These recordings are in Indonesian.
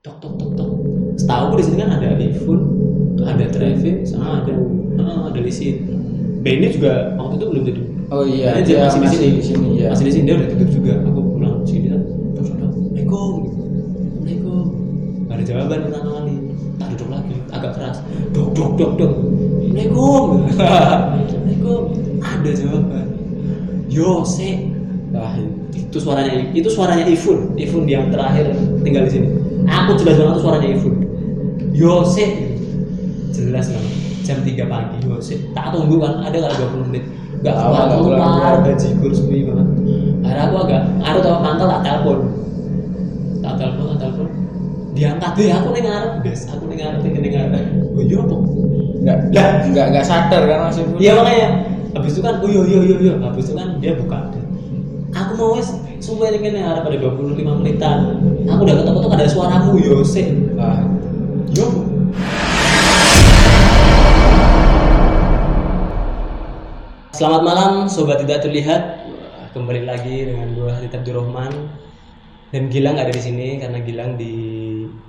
tok tok tok tok. Setahu di sini kan ada Ifun ada Trevin sama ada ah, ada Lisin. Benny juga waktu itu belum tutup. Oh iya, dia, dia masih, di masih sini. di sini, ya. masih di sini dia udah tutup juga. Aku pulang sini kan tok tok tok. Assalamualaikum Assalamualaikum. Gak ada jawaban pertama kali tak duduk lagi agak keras. Dok dok dok dok. Assalamualaikum. Assalamualaikum. Ada jawaban. Yo se Nah, itu suaranya itu suaranya Ifun Ifun yang terakhir tinggal di sini aku jelas banget tuh suaranya Ifun Yose. Jelas kan jam 3 pagi Yose. Tak tunggu kan ada nggak 20 menit? Lama, keluar keluar. keluar bajigur sepi banget. Akhirnya aku agak aku tau mantel tak telepon. Tak telepon tak telepon. Diangkat deh aku nih ngarep. Bes aku nih ngarep nih ngarep. Oh iya apa nggak nggak nggak sadar kan Mas Ibu? Iya makanya. Habis itu kan oh iya iya iya iya. Habis itu kan dia buka. Aku mau wes sumpah ini kan ada 25 menitan. Aku udah ketok-ketok ada suaramu Yose Nah, yo. Selamat malam sobat tidak terlihat. Kembali lagi dengan gue Hadid Abdurrahman dan Gilang ada di sini karena Gilang di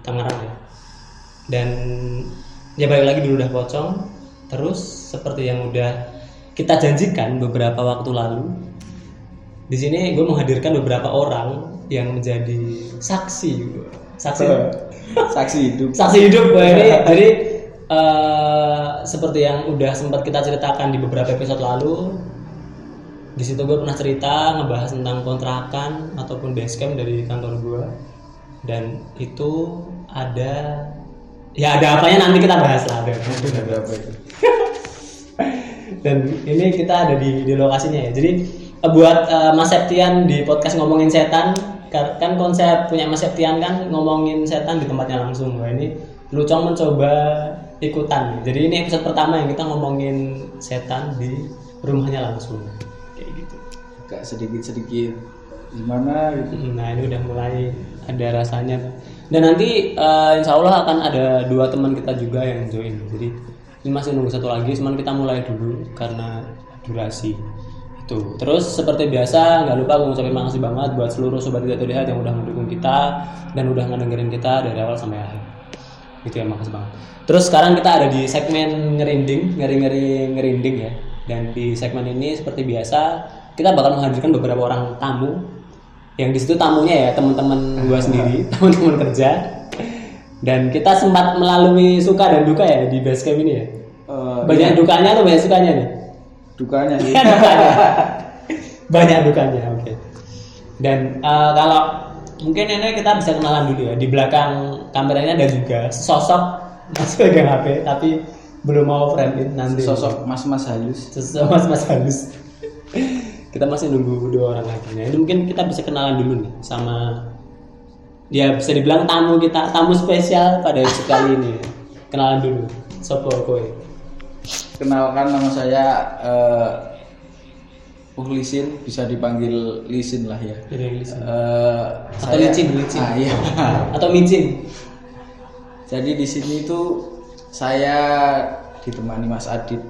Tangerang ya. Dan ya balik lagi dulu udah pocong terus seperti yang udah kita janjikan beberapa waktu lalu di sini gue menghadirkan beberapa orang yang menjadi saksi saksi. Saksi hidup. saksi hidup gue ini jadi eh, seperti yang udah sempat kita ceritakan di beberapa episode lalu di situ gue pernah cerita ngebahas tentang kontrakan ataupun base camp dari kantor gue dan itu ada ya ada apanya nanti kita bahas lah ada dan ini kita ada di, di lokasinya ya. Jadi eh, buat eh, Mas Septian di podcast ngomongin setan kan konsep punya Mas Septian kan ngomongin setan di tempatnya langsung. Wah, ini Lucong mencoba ikutan. Jadi ini episode pertama yang kita ngomongin setan di rumahnya langsung. Kayak gitu. Agak sedikit sedikit gimana gitu. nah ini udah mulai ada rasanya. Dan nanti eh, insya Allah akan ada dua teman kita juga yang join. Jadi ini masih nunggu satu lagi cuman kita mulai dulu karena durasi itu terus seperti biasa nggak lupa gue ngucapin makasih banget buat seluruh sobat tidak terlihat yang udah mendukung kita dan udah ngedengerin kita dari awal sampai akhir. Gitu ya makasih banget. Terus sekarang kita ada di segmen ngerinding ngeri ngeri ngerinding ya. Dan di segmen ini seperti biasa kita bakal menghadirkan beberapa orang tamu. Yang di situ tamunya ya teman-teman gua sendiri teman-teman kerja. Dan kita sempat melalui suka dan duka ya di base camp ini ya. Eh, banyak dukanya atau banyak sukanya nih dukanya sih. banyak dukanya oke. Dan eh, kalau mungkin ini kita bisa kenalan dulu ya. Di belakang kameranya ada juga sosok masih pegang HP tapi belum mau frame in nanti. Sosok mas-mas halus. sosok mas mas halus. Kita masih nunggu dua orang lagi. Nah ini mungkin kita bisa kenalan dulu nih sama ya bisa dibilang tamu kita tamu spesial pada episode kali ini. Kenalan dulu. Sopo kowe Kenalkan nama saya eh uh, Lisin, bisa dipanggil Lisin lah ya. Jadi yang listen. Eh, atau licin licin Ah, iya. atau micin Jadi di sini tuh saya ditemani Mas Adit.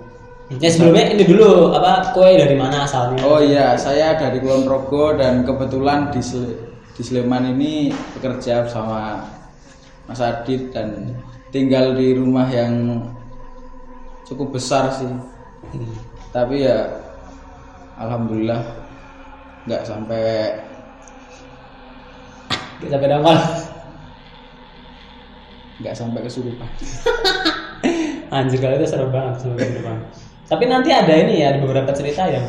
Ya sebelumnya ini dulu apa kue dari mana asalnya? Oh iya, saya dari Kulon Progo dan kebetulan di, Sle- di Sleman ini bekerja sama Mas Adit dan tinggal di rumah yang cukup besar sih. Hmm. Tapi ya alhamdulillah nggak sampai Kita sampai dangkal. nggak sampai kesurupan. Anjir kalau itu seru banget seru banget. Tapi nanti ada ini ya ada beberapa cerita yang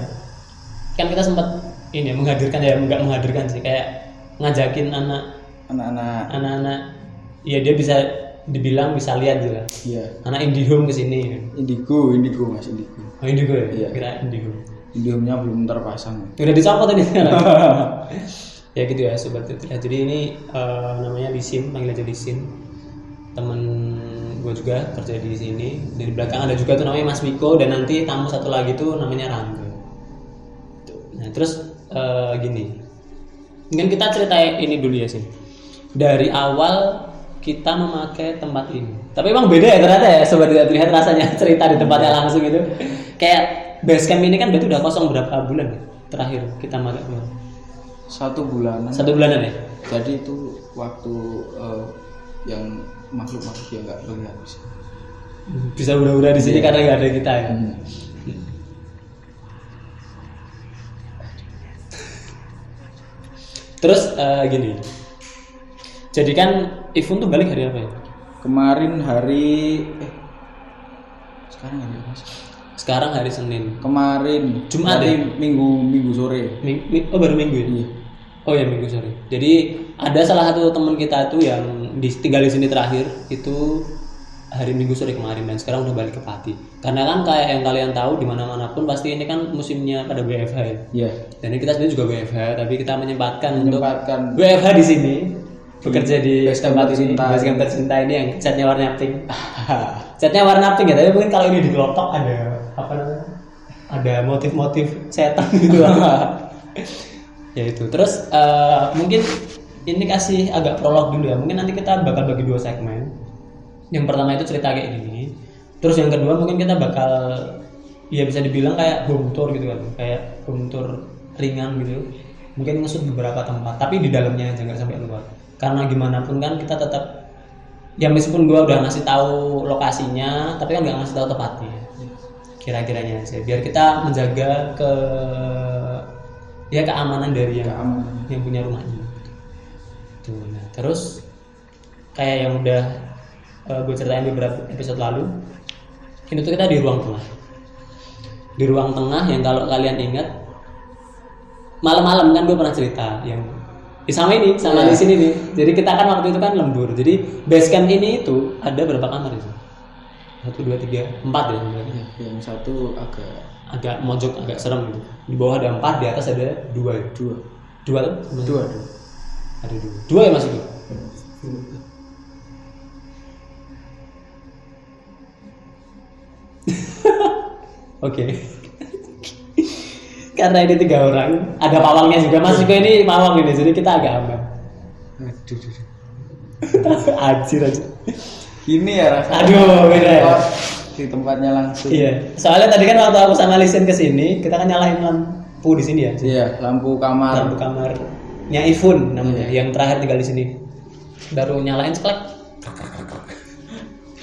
kan kita sempat ini ya, menghadirkan ya enggak menghadirkan sih kayak ngajakin anak Anak-anak anak-anak ya dia bisa dibilang bisa lihat juga iya. Anak IndiHome ke sini. Indigo, indigo Mas indigo. oh Indigo ya? Iya. kira IndiHome Indihome-nya belum terpasang. udah dicopot ini ya gitu ya sobat ya. Jadi ini eh, namanya Lisin panggil aja Lisin temen gue juga kerja di sini. Dan di belakang ada juga tuh namanya Mas Miko dan nanti tamu satu lagi tuh namanya Rangga. Nah terus eh, gini. Mungkin kita ceritain ini dulu ya sih dari awal kita memakai tempat ini. Tapi emang beda ya ternyata ya sobat tidak terlihat rasanya cerita di tempatnya langsung itu. Kayak base camp ini kan berarti udah kosong berapa bulan ya terakhir kita pakai Satu bulanan. satu bulanan ya? Jadi itu waktu eh, yang makhluk-makhluk yang nggak terlihat. Bisa. bisa hura-hura di sini karena nggak ada kita ya? Hmm. terus eh, gini. Jadi kan Ifun tuh balik hari apa ya Kemarin hari eh sekarang hari apa sih? sekarang hari Senin Kemarin Jumat ya? minggu minggu sore. Ming- mi- oh baru minggu ya Iya. oh ya minggu sorry jadi ada salah satu teman kita tuh yang di, tinggal di sini terakhir itu hari minggu sore kemarin dan sekarang udah balik ke Pati karena kan kayak yang kalian tahu di mana mana pun pasti ini kan musimnya pada WFH ya Iya. dan ini kita sebenarnya juga WFH tapi kita menyempatkan untuk Menyempatkan WFH di sini bekerja di tempat ini tercinta. base camp tercinta ini yang catnya warna pink. Catnya warna pink ya tapi mungkin kalau ini di kelotok ada apa namanya? Ada motif-motif setan gitu. Ya itu. Terus eh, mungkin ini kasih agak prolog dulu ya. Mungkin nanti kita bakal bagi dua segmen. Yang pertama itu cerita kayak gini. Terus yang kedua mungkin kita bakal ya bisa dibilang kayak home tour gitu kan. Kayak home tour ringan gitu. Mungkin ngesut beberapa tempat tapi di dalamnya aja nggak sampai luar karena gimana pun kan kita tetap ya meskipun gua udah ngasih tahu lokasinya tapi kan nggak ngasih tahu tepatnya kira-kiranya aja. Biar kita menjaga ke ya keamanan dari yang Keamanan. yang punya rumah ini tuh nah terus kayak yang udah gue ceritain beberapa episode lalu ini tuh kita di ruang tengah. Di ruang tengah yang kalau kalian ingat malam-malam kan gue pernah cerita yang sama ini sama Iya. di sini nih. Jadi kita kan waktu itu kan lembur. Jadi base camp ini itu ada berapa kamar itu? Satu dua tiga empat ya sebenarnya. Iya, yang satu agak agak mojok agak serem gitu. Di bawah ada empat di atas ada dua ya? Dua. Dua tuh? Dua dua. Ada dua. Dua ya mas itu oke karena ini tiga orang. Ada pawangnya juga. Mas Viko ini pawang ini jadi kita agak aman. Aduh aduh, aduh. Anjir aja ini ya rasanya. Aduh, beda ya. di tempatnya langsung. Iya. Soalnya tadi kan waktu aku sama Lisen ke sini kita kan nyalain lampu di sini ya iya lampu kamar. Lampu kamarnya Ifun namanya Iya. yang terakhir tinggal di sini. Baru nyalain ceklek.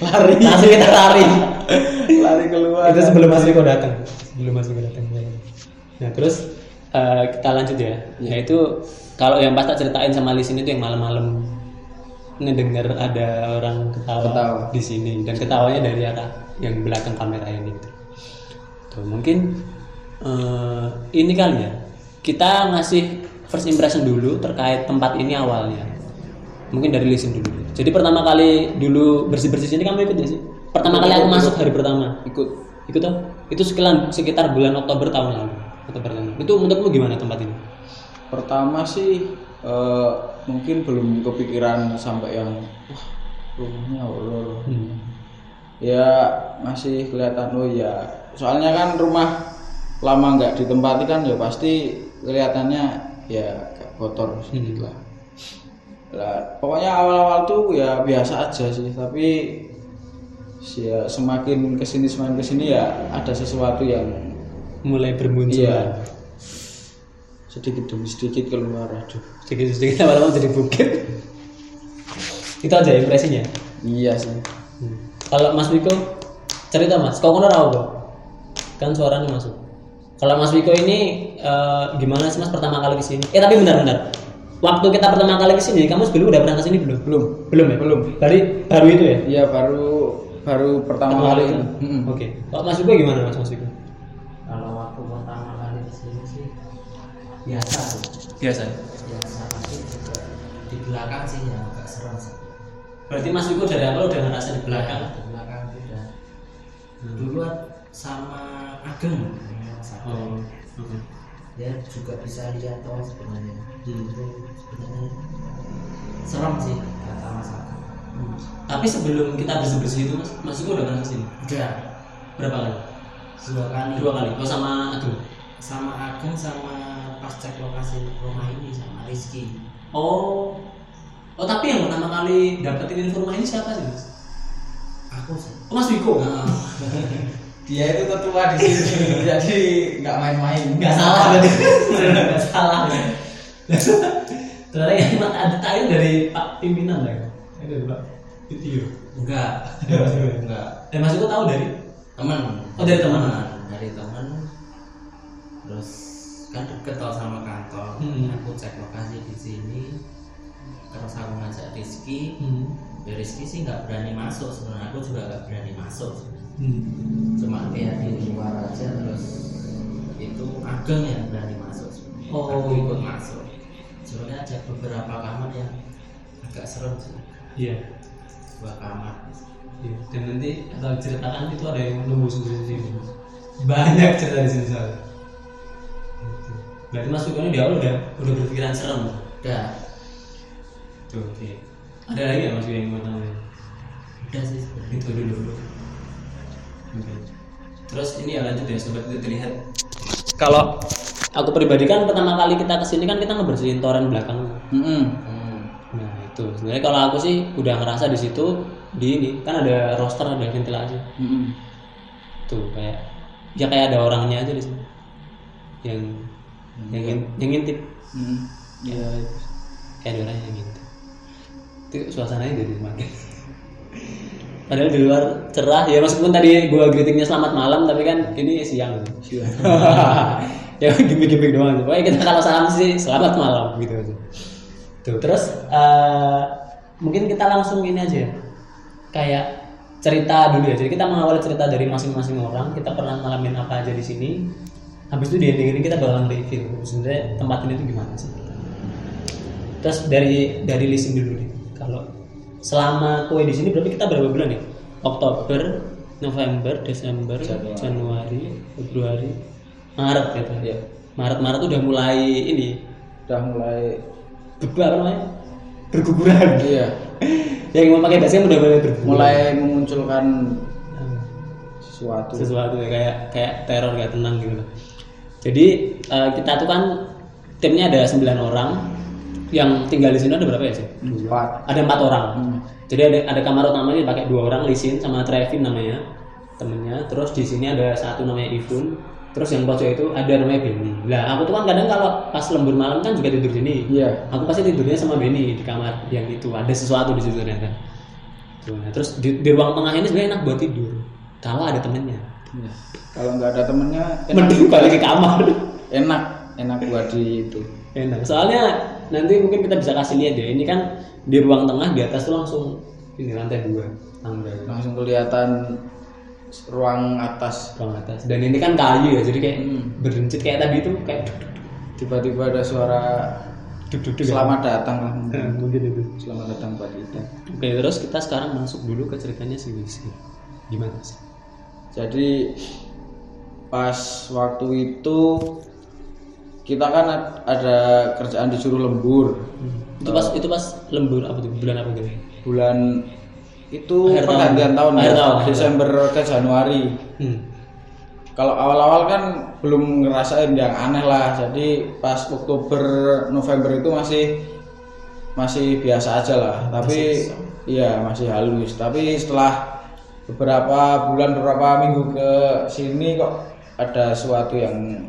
Lari. Langsung kita lari. Lari keluar itu sebelum Mas Riko datang. Sebelum Mas Riko datang nah terus eh, kita lanjut ya. Iya. yaitu kalau yang pas tak ceritain sama Lisin itu yang malam-malam ngedengar ada orang ketawa, Ketawa. di sini dan ketawanya dari arah yang belakang kamera ini. Tuh, mungkin eh, ini kali ya. Kita ngasih first impression dulu terkait tempat ini awalnya. Mungkin dari Lisin dulu. Jadi pertama kali dulu bersih bersih sini kamu ikut gak sih? Pertama kali aku masuk hari pertama. Ikut. Ikut tuh itu sekitar sekitar bulan Oktober tahun lalu Lalu itu menurutmu gimana tempat ini? Pertama sih eh, mungkin belum kepikiran sampai yang wah rumahnya Allah hmm. ya masih kelihatan oh ya soalnya kan rumah lama nggak ditempati kan ya pasti kelihatannya ya kotor sedikit lah. Lah pokoknya awal-awal tuh ya biasa aja sih tapi ya semakin ke sini semakin ke sini ya ada sesuatu yang mulai bermunculan iya sedikit demi sedikit keluar aduh sedikit sedikit lama-lama jadi bukit itu aja impresinya iya sih Hmm. Kalau Mas Wiko cerita Mas, ngono ra apa? Kan suaranya masuk. Kalau Mas Wiko ini eh, gimana sih Mas pertama kali ke sini? Eh tapi benar-benar. Waktu kita pertama kali ke sini, kamu sebelum udah pernah ke sini belum? belum Belum ya? Belum. Dari baru itu ya? iya baru baru pertama kali itu. Oke. Kalau Mas Wiko gimana Mas Mas Wiko? Biasa sih Biasa. biasa tapi juga di belakang sih ya agak serem sih Berarti Mas Wiko dari awal udah ngerasa di belakang. di belakang sudah dulu sama Ageng sama Oh. oke. dia juga bisa lihat toh sebenarnya Hmm. itu sebenarnya serem sih kata Mas Ageng Tapi sebelum kita bersih-bersih itu Mas, Mas Wiko udah pernah ke sini? udah Berapa kali? dua kali Dua kali. Oh sama Agung. Sama Ageng sama pas cek lokasi rumah ini sama Rizky Oh. Oh tapi yang pertama kali dapetin informasi ini siapa sih Mas? aku sih Oh, Mas Wiko. Nah, dia itu ketua di sini jadi nggak main-main Nggak salah berarti. Nggak salah. Ternyata yang ada tahu dari Pak pimpinan ya? Ada Pak. Video. enggak enggak Eh Mas Iko tahu dari teman Oh, dari teman. dari teman kan deket tau sama kantor Hmm. aku cek lokasi di sini terus aku ngajak Rizky Hmm. ya Rizky sih nggak berani masuk sebenarnya aku juga nggak berani masuk Hmm. cuma lihat di luar aja terus itu ageng yang berani masuk sebenarnya. Oh. aku ikut masuk sebenarnya ada beberapa kamar yang agak serem sih Iya. dua kamar Iya. Dan nanti atau ceritakan itu ada yang nunggu sendiri. Banyak cerita di sini soalnya. Berarti Mas ini di awal udah udah berpikiran serem. udah Tuh, oke. Ada lagi nggak Mas yang mau tambahin? udah sih Itu dulu dulu. Oke. Terus ini ya lanjut ya sobat itu terlihat. Kalau aku pribadi kan pertama kali kita ke sini kan kita ngebersihin toren belakang. Mm-mm. hmm. Nah itu sebenarnya kalau aku sih udah ngerasa di situ di ini kan ada roster ada ventilasi Mm-mm. tuh kayak ya kayak ada orangnya aja di sini yang yang ngin- yang ngintip. Mm. Iya. kayak ada orang yang ngintip. Itu suasananya jadi semakin padahal di luar cerah ya meskipun tadi gua greetingnya selamat malam tapi kan ini siang. Siang. ya gimmick-gimmick doang pokoknya kita kalau salam sih selamat malam gitu aja. Tuh terus eh, mungkin kita langsung ini aja. Ya. kayak cerita dulu ya jadi kita mengawali cerita dari masing-masing orang. Kita pernah ngalamin apa aja di sini habis itu di ending ini kita bakalan review sebenarnya tempat ini tuh gimana sih terus dari dari leasing dulu nih kalau selama kue di sini berarti kita berapa bulan nih Oktober November Desember Januari. Januari Februari Maret gitu Iya. Maret Maret udah mulai ini Udah mulai berubah apa namanya berguguran iya, yang mau pakai basket udah mulai berguguran mulai memunculkan Hmm. sesuatu. sesuatu ya kayak kayak teror kayak tenang gitu. Jadi eh, kita tuh kan timnya ada 9 orang yang tinggal di sini ada berapa ya sih? Empat. Ada empat orang. Hmm. Jadi ada ada kamar utamanya pakai dua orang Lisin sama Trevin namanya temennya. Terus di sini ada satu namanya Ivun. Terus yang pojok itu ada namanya Benny. Lah aku tuh kan kadang kalau pas lembur malam kan juga tidur sini. Iya. Aku pasti tidurnya sama Benny di kamar yang itu. Ada sesuatu di situ ternyata. Nah, terus di, di ruang tengah ini sebenarnya enak buat tidur. Kalau ada temennya. Iya. Kalau nggak ada temennya enak, Mending balik ke kamar. enak, enak buat di itu. Enak. Soalnya nanti mungkin kita bisa kasih lihat ya. Ini kan di ruang tengah di atas tuh langsung ini lantai dua tangga. Langsung kelihatan ruang atas. Ruang atas. Dan ini kan kayu ya, jadi kayak Hmm. berdencit kayak tadi itu kayak Tiba-tiba ada suara duk, duk, duk, selamat datang lah. Nah, mungkin itu. Selamat datang buat kita. Oke, terus kita sekarang masuk dulu ke ceritanya si Wisi. Gimana sih? Jadi pas waktu itu kita kan ad- ada kerjaan disuruh lembur Itu pas itu pas lembur apa tuh? Bulan apa gitu? bulan itu Akhir tahun. pergantian tahun, Akhir ya, tahun, Desember ke Januari. Hmm. Kalau awal-awal kan belum ngerasain yang aneh lah. Jadi pas Oktober November itu masih masih biasa aja lah. Tapi iya masih halus. Tapi setelah beberapa bulan beberapa minggu ke sini kok ada sesuatu yang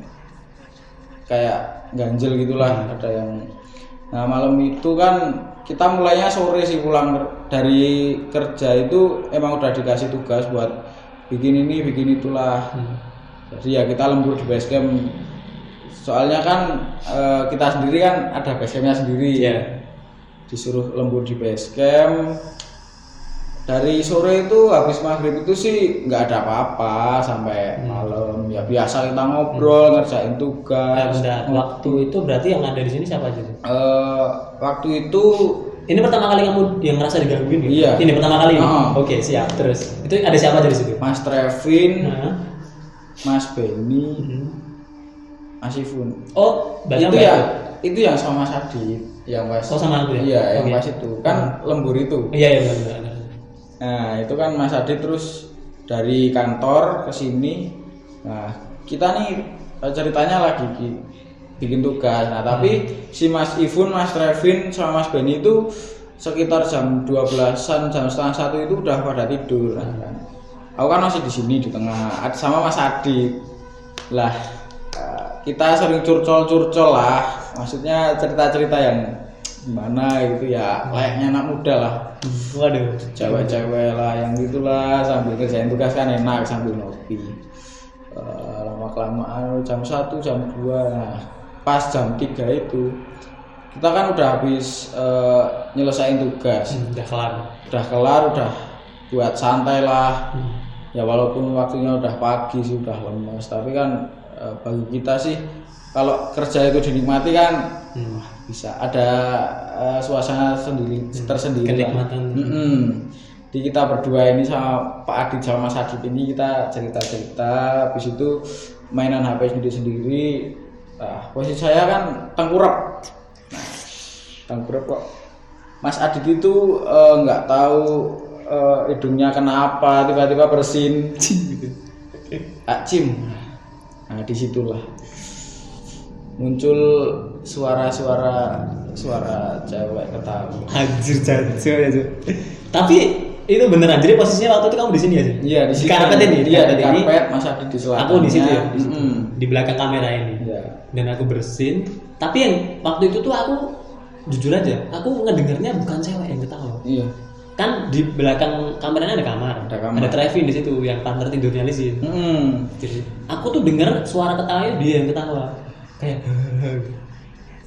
kayak ganjel gitulah. Ada yang Nah malam itu kan kita mulainya sore sih pulang dari kerja itu emang udah dikasih tugas buat bikin ini bikin itulah Hmm. jadi ya kita lembur di base camp soalnya kan eh, kita sendiri kan ada base campnya sendiri Iya. disuruh lembur di base camp dari sore itu habis maghrib itu sih nggak ada apa-apa sampai malam ya biasa kita ngobrol ngerjain Eh, tugas bentar. Waktu itu berarti yang ada di sini siapa aja sih? Eh, waktu itu Ini pertama kali kamu yang ngerasa digangguin gitu? Iya. Ini pertama kali. Oh. Oke, siap. Terus itu ada siapa aja di situ? Mas Trevin, Nah. Mas Benny, Mhm. Mas Ifun Oh, banyak itu Mbak? ya itu yang sama Sadit yang pas Oh, sama aku ya? iya yang Oke. pas itu kan lembur itu Iya, iya, benar. Nah, itu kan Mas Adit terus dari kantor ke sini. Nah, kita nih eh, ceritanya lagi ki- bikin tugas. Nah, tapi si Mas Ifun, Mas Trevin sama Mas Benny itu sekitar jam 12-an, jam setengah satu itu udah pada tidur. Nah, kan. Aku kan masih di sini di tengah sama Mas Adit. Lah, eh, kita sering curcol-curcol lah. Maksudnya cerita-cerita yang gimana gitu ya layaknya anak muda lah Waduh. cewek-cewek lah yang gitulah sambil kerjain tugas kan enak sambil ngopi lama kelamaan jam 1 jam 2 nah pas jam 3 itu kita kan udah habis eh, nyelesain tugas Hmm, Udah kelar. udah kelar udah buat santai lah Hmm. ya walaupun waktunya udah pagi sih udah lemes tapi kan eh, bagi kita sih kalau kerja itu dinikmati kan Hmm. Bisa ada eh, suasana sendiri tersendiri lah. Kenikmatan. Mm-mm. Di kita berdua ini sama Pak Adit sama Mas Adit ini kita cerita-cerita habis itu mainan HP sendiri-sendiri nah, posisi saya kan tengkurap nah, tengkurap kok Mas Adit itu eh, nggak tahu eh, hidungnya kenapa tiba-tiba bersin. Acim nah di situlah muncul suara-suara suara cewek ketawa Anjir jancuk ya. Tapi itu beneran. Jadi posisinya waktu itu kamu di sini ya? Iya di Di sini. karpet ini, di Iya di karpet ini. karpet Mas Adit di selatan. Aku di situ ya, di, situ. Mm. di belakang kamera ini. Iya. Dan aku bersin. Tapi yang waktu itu tuh aku jujur aja, aku ngedengarnya bukan cewek yang ketawa. Iya. Kan di belakang kameranya ada kamar, Ada kamar. ada Trevin di situ yang partner tidurnya Lisin. Mm. Jadi aku tuh dengar suara ketawanya dia yang ketawa. Kayak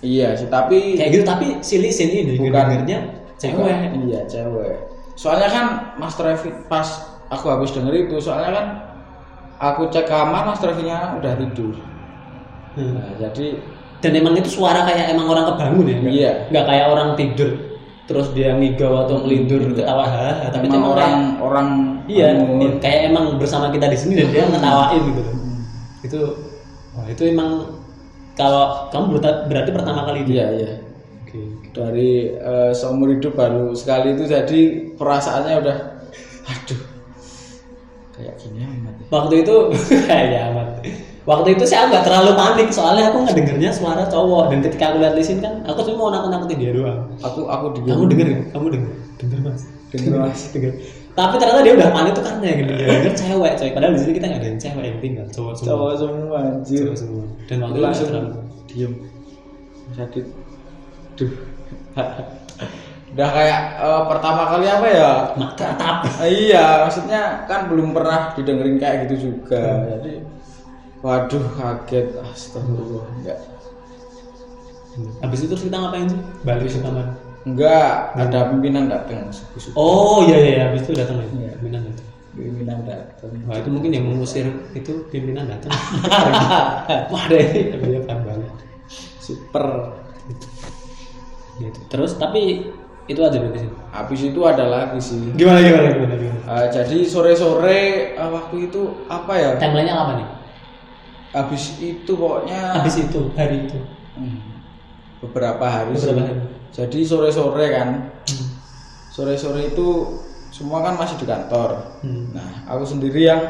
Iya sih tapi kayak gitu tapi si Lisin ini Bukan. ngedengarnya cewek. Iya cewek. Soalnya kan Mas Trevi pas aku habis denger itu soalnya kan aku cek kamar Mas Trevinya udah tidur. Hmm. Nah, jadi dan emang itu suara kayak emang orang kebangun ya Iya. nggak kayak orang tidur terus dia ngigau atau melindur Enggak. ketawa hahaha tapi emang orang kayak- orang iya iya, kayak emang bersama kita di sini dan dia ngetawain gitu itu wah itu emang kalau kamu berarti pertama kali itu Iya iya. oke Dari eh, seumur hidup baru sekali itu jadi perasaannya udah aduh kayak gini amat. ya. waktu itu ya amat waktu itu sih aku nggak terlalu panik soalnya aku ngedengernya suara cowok dan ketika aku lihat di sini kan aku cuma mau nakut nakutin dia doang Aku aku di kamu denger ya? kamu denger denger mas Denger, Mas. denger tapi ternyata dia udah panik tuh karena yang denger denger cewek cewek padahal di sini kita nggak ada yang cewek yang tinggal cowok semua. Cowok semua anjir. cowok semua. Dan waktu itu langsung terlalu diem. Sadit duh. Udah kayak eh, pertama kali apa ya? Mak tatap Eh, iya maksudnya kan belum pernah didengerin kayak gitu juga. Jadi waduh kaget. Astagfirullah. Enggak habis itu terus kita ngapain sih? Balik ke kamar enggak ada pimpinan datang oh iya iya iya. habis itu datang ya? Iya. pimpinan datang pimpinan datang wah itu mungkin yang mengusir itu pimpinan datang wah deh. Dia kan balik super. Gitu. Terus tapi itu aja berarti sih habis itu ada lagi sih. Gimana gimana gimana gimana? Eh, jadi sore-sore eh, waktu itu apa ya? Timelinenya apa nih? Habis itu pokoknya habis itu hari itu. Hmm, beberapa hari Beberapa hari. Jadi sore-sore kan Hmm. sore-sore itu semua kan masih di kantor. Hmm. nah aku sendiri yang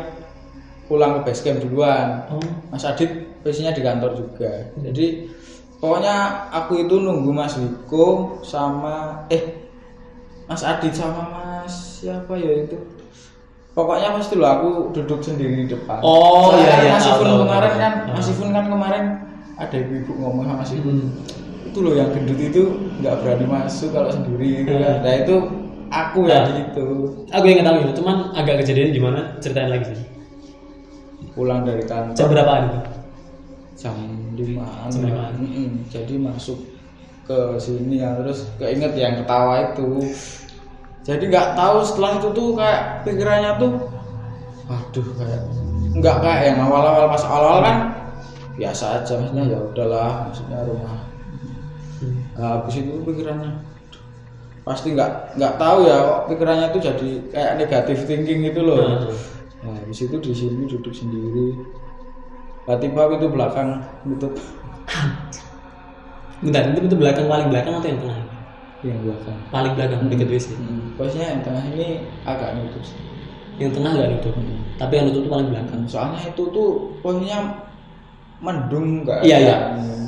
pulang ke base camp duluan. Oh. Mas Adit biasanya di kantor juga. Jadi pokoknya aku itu nunggu Mas Wiko sama eh Mas Adit sama Mas siapa ya itu? Pokoknya pasti lo aku duduk sendiri di depan. Oh, Soalnya iya, iya, Mas Ifun kemarin kan Ah. Mas Ifun kan kemarin ada ibu-ibu ngomong sama Mas Ifun. Hmm. Itu loh yang gendut itu nggak berani masuk kalau sendiri gitu kan. Hmm. nah itu aku ya Ah. gitu. aku ingat tahu itu cuman agak kejadian gimana ceritain lagi sih pulang dari kantor. Jam berapaan itu? Jam lima Jam limaan. jadi masuk ke sini ya terus keinget yang ketawa itu. Jadi nggak tahu setelah itu tuh kayak pikirannya tuh aduh kayak nggak kayak yang awal-awal pas awal kan? Biasa aja maksudnya ya udahlah maksudnya rumah nah, habis itu pikirannya pasti nggak nggak tahu ya kok pikirannya tuh jadi kayak negatif thinking gitu loh. Hmm. nah habis itu di sini duduk sendiri. Tiba-tiba itu belakang tutup. Bentar itu itu belakang paling belakang atau yang tengah? Yang belakang. Paling belakang dekat WC. Hmm, yang tengah ini agak nutup sih. yang tengah nggak nutup? Tapi yang nutup itu paling belakang. Soalnya itu tuh posisinya mendung nggak Iya, iya. angin.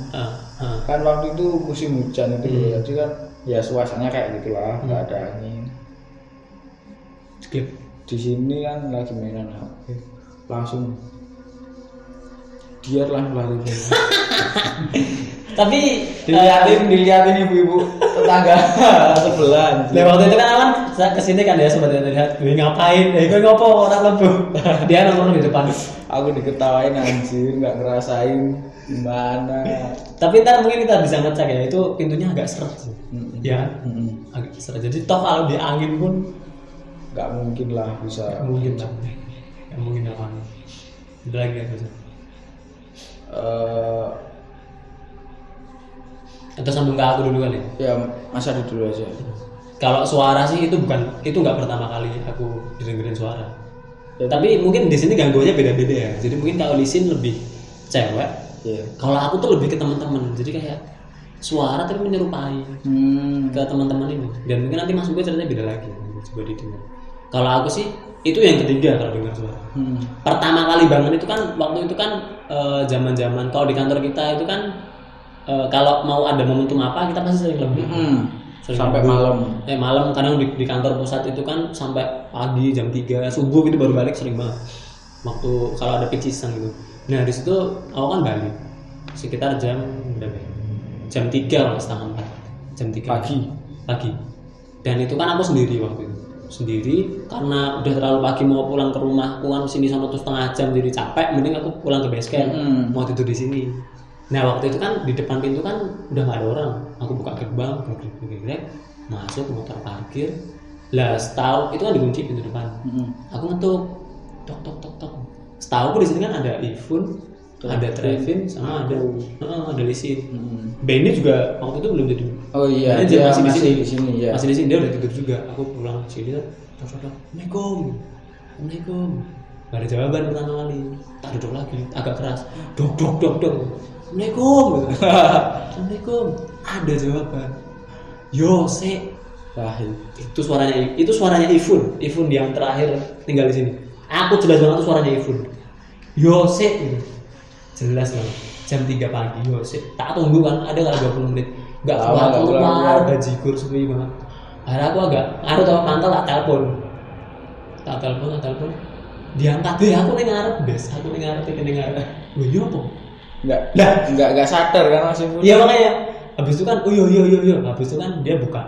Ah. Kan waktu itu musim hujan itu Hmm. jadi kan ya suasananya kayak gitulah nggak ada angin. Skip. Di sini kan lagi mainan HP langsung dia lah lari Tapi eh, dilihatin dilihatin ibu-ibu tetangga sebelah Nah waktu itu kan saya ke sini kan ya sobat yang lihat gue ngapain, eh gue ngopo orang lebu. Dia nongkrong di depan. aku diketawain anjir nggak ngerasain gimana Tapi ntar mungkin kita bisa ngecek ya itu pintunya agak seret sih. Mm-mm. Ya, Mm-mm. agak seret. Jadi toh kalau di angin pun nggak mungkin lah bisa nggak mungkin lah, nggak mungkin aman. Ada lagi ya bisa. Eh, Atau sambung ke aku dulu kali. ya masa di dulu aja Kalau suara sih itu bukan itu nggak pertama kali aku dengerin suara. Ya, Tapi mungkin di sini gangguannya beda-beda ya. Jadi mungkin kalau Lisin lebih cewek, Iya. kalau aku tuh lebih ke teman-teman. Jadi kayak suara tapi menyerupai Hmm. ke teman-teman ini. Dan mungkin nanti Mas Uga ceritanya beda lagi. Coba didengar. Kalau aku sih itu yang ketiga kalau dengar suara. Hmm. Pertama kali banget itu kan waktu itu kan eh, zaman-zaman kalau di kantor kita itu kan eh, kalau mau ada momentum apa kita pasti sering lebih. Hmm. Sering Sampai lebih. malam. Eh malam kadang di, di kantor pusat itu kan sampai pagi jam 3 subuh gitu baru balik sering banget. Waktu kalau ada picisan gitu. Nah di situ aku kan balik sekitar jam berapa? ya? Jam 3 kalau setengah 4 Jam 3 Pagi. Pagi. Dan itu kan aku sendiri waktu itu sendiri karena udah terlalu pagi mau pulang ke rumah aku kan sini sama tuh setengah jam jadi capek mending aku pulang ke base camp Mm. mau tidur di sini nah waktu itu kan di depan pintu kan udah nggak ada orang aku buka gerbang gerak masuk motor parkir lah setahu itu kan dikunci pintu depan Hmm. aku ngetuk tok tok tok tok setahu aku di sini kan ada Ivun ada Trevin sama ada Heeh, ada Lisin Hmm. Benny juga waktu itu belum tidur Oh iya, Karena dia masih, masih di sini. di sini, ya. Masih di sini dia udah tidur juga. Aku pulang ke sini, tok tok. Assalamualaikum. Assalamualaikum. Gak ada jawaban pertama kali. Tak duduk lagi, agak keras. Dok dok dok dok. Assalamualaikum. Assalamualaikum. Ada jawaban. Yo se. Lahir. Itu suaranya itu suaranya Ifun. Ifun yang terakhir tinggal di sini. Aku jelas banget tuh suaranya Ifun. Yo se. Gitu. Jelas banget. Jam 3 pagi yo se. Tak tunggu kan ada kali 20 menit. Enggak Lama, keluar nggak keluar keluar. bajigur sepi banget. Akhirnya aku agak, aku tau mantel tak telepon, tak telepon, tak telepon. Diangkat deh, aku nih ngarep bes, aku nih ngarep, ini ngarep. Wah iya apa? Enggak Lah. enggak enggak sadar kan masih. Iya makanya. Habis itu kan, oh iya iya iya iya. Habis itu kan dia buka.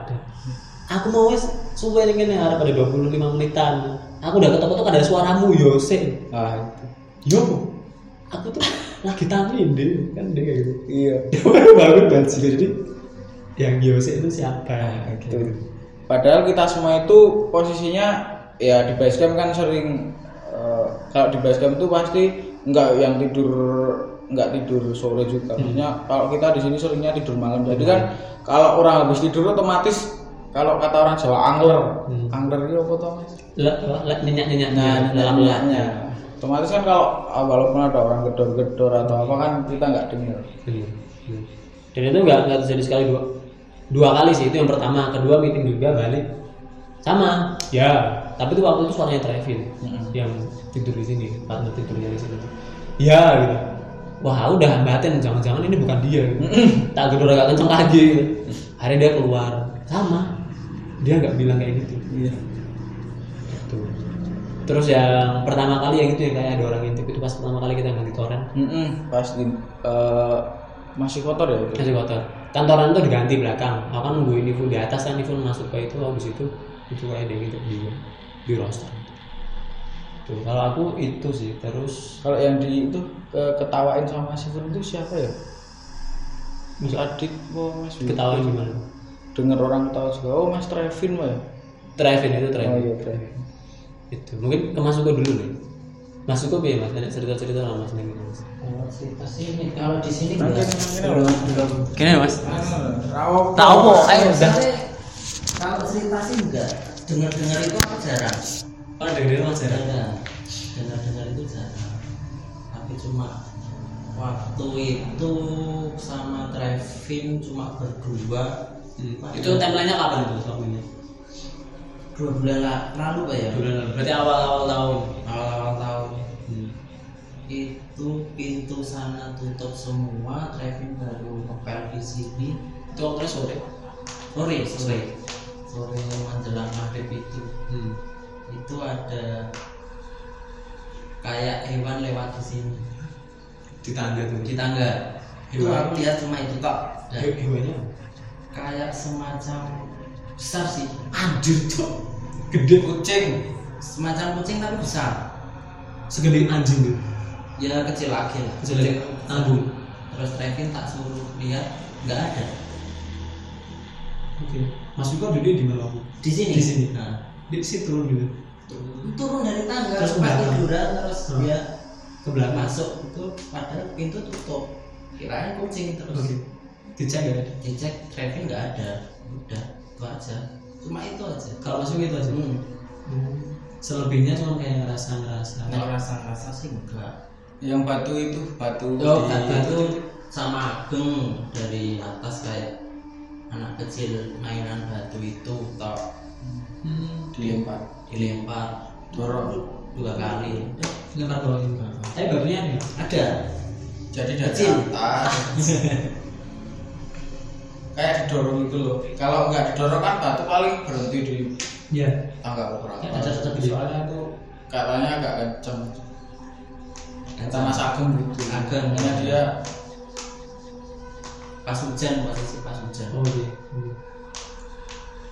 Aku mau wes suwe nih harap ada 25 menitan. Aku udah ketok-ketok ada suaramu Yose. Ah, itu. Yo, aku tuh lagi tamin deh, kan dia kayak gitu. Iya. Baru bangun banget jadi yang Yose itu siapa? Gitu. Padahal kita semua itu posisinya ya di basecamp kan sering eh, kalau di basecamp itu pasti enggak yang tidur enggak tidur sore juga. Maksudnya kalau kita di sini seringnya tidur malam. Jadi kan kalau orang habis tidur otomatis kalau kata orang Jawa angler. Hmm. Angler itu apa tuh Mas? Nyenyak nyenyak Nah, nyenyak-nyenyaknya. Otomatis kan kalau ah, walaupun ada orang gedor-gedor atau apa kan kita nggak dengar. Bener, bener. Dan itu nggak nggak terjadi sekali dua dua kali sih itu yang pertama kedua meeting juga balik sama ya tapi itu waktu itu suaranya Trevin yang tidur di sini partner tidurnya di sini ya gitu wah udah batin jangan-jangan ini bukan dia tak gedor agak kenceng lagi gitu. akhirnya dia keluar sama dia nggak bilang kayak gitu Iya. Gitu. terus yang pertama kali yang itu yang kayak ada orang intip itu pas pertama kali kita ganti toren Pasti eh, masih kotor ya itu. masih kotor kantoran tuh diganti belakang aku kan nungguin ini full di atas kan ini full masuk ke itu habis itu itu kayak ada gitu di di roster tuh kalau aku itu sih terus Kalau yang di itu ke- ketawain sama Mas Ifun itu siapa ya? Mas Adit, oh Mas ketahuan gimana Dengar orang ketawa juga. Oh Mas Trevin mah ya? Trevin itu Oh Trevin iya Trevin. itu mungkin ke Mas Uko dulu nih Mas Uko ya mas ada cerita cerita sama Mas Neng mas sini, kalau di sini Belum, kayaknya mas tahu kok ayo udah Kalau cerita sih enggak. Dengar-dengar itu aku jarang. oh dengerin mas ya Jarang. Dengar-dengar itu jarang. Tapi cuma waktu itu sama Trevin cuma berdua. Hmm. itu timelinenya kapan itu waktunya Dua bulan la- lalu pak ya. bulan lalu. berarti awal awal tahun Awal-awal tahun. Hmm. itu pintu sana tutup semua Trevin baru ngepel di sini itu waktunya sore sore sore sore menjelang maghrib itu hmm. itu ada kayak hewan lewat di sini di tangga tuh di tangga itu aku lihat cuma itu He- hewannya? Kayak semacam besar sih. Anjir tuh gede kucing. Semacam kucing tapi besar. Segede anjing gitu? Ya kecil lagi lah. Kecil lagi. Nanggung. terus Trevin tak suruh lihat nggak ada. Oke. Mas Wiko duduk di mana di sini. Di sini. nah, di situ turun gitu? Turun. Dari tangga Terus pas tiduran terus Hmm. dia ke belakang. masuk. Itu padahal pintu tutup. Kirain kucing terus oke dicek ya dicek Trevin nggak ada. Udah itu aja. Cuma itu aja. Kalau masuk itu aja. Hmm. Hmm. selebihnya cuma kayak ngerasa ngerasa. Kalau rasa-rasa sih enggak. Yang batu itu batu Oh, di- batu itu sama Ageng dari atas kayak anak kecil mainan batu itu tok hmm. dilempar. Dilempar. Dorong. Dua kali. Udah, lempar bawah ini tapi batunya ada nggak? ada. Jadi dari Kecil. atas kayak didorong itu loh. Kalau nggak didorong kan batu paling berhenti di iya. tangga berapa Kayak ada tetap di soalnya itu katanya agak kenceng. Kata Mas Ageng gitu. Ageng. Makanya dia pas hujan posisi pas hujan. Oh iya. Hmm.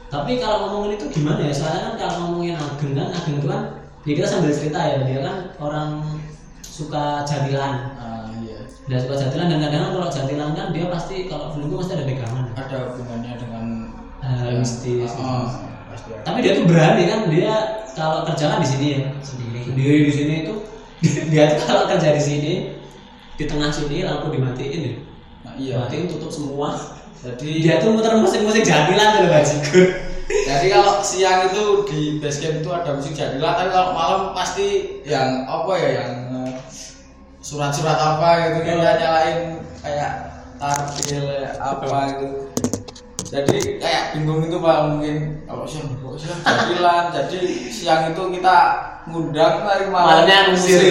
tapi kalau ngomongin itu gimana ya? Soalnya kan kalau ngomongin Ageng kan Ageng itu kan dia kita sambil cerita ya. Dia kan orang suka jadilan ah, dia suka jadilan dan kadang-kadang kalau jadilan kan dia pasti kalau belum pasti ada pegangan. Ada hubungannya dengan yang- mistis pasti ada. tapi dia tuh berani kan dia kalau kerja kan di sini ya sendiri. Sendiri di sini itu dia tuh kalau kerja di sini di tengah sini lampu dimatiin ya. Nah, iya. Dimatiin tutup semua. Jadi dia tuh muter musik-musik jadilan tuh bajigur Jadi kalau siang itu di base camp itu ada musik jadilah, tapi kalau malam pasti yang apa ya yang surat-surat apa gitu kan Iya. nyalain kayak tartil apa gitu. Jadi kayak bingung itu pak mungkin kalau siang kok siang jadilan. Jadi siang itu kita ngundang malam malamnya ngusir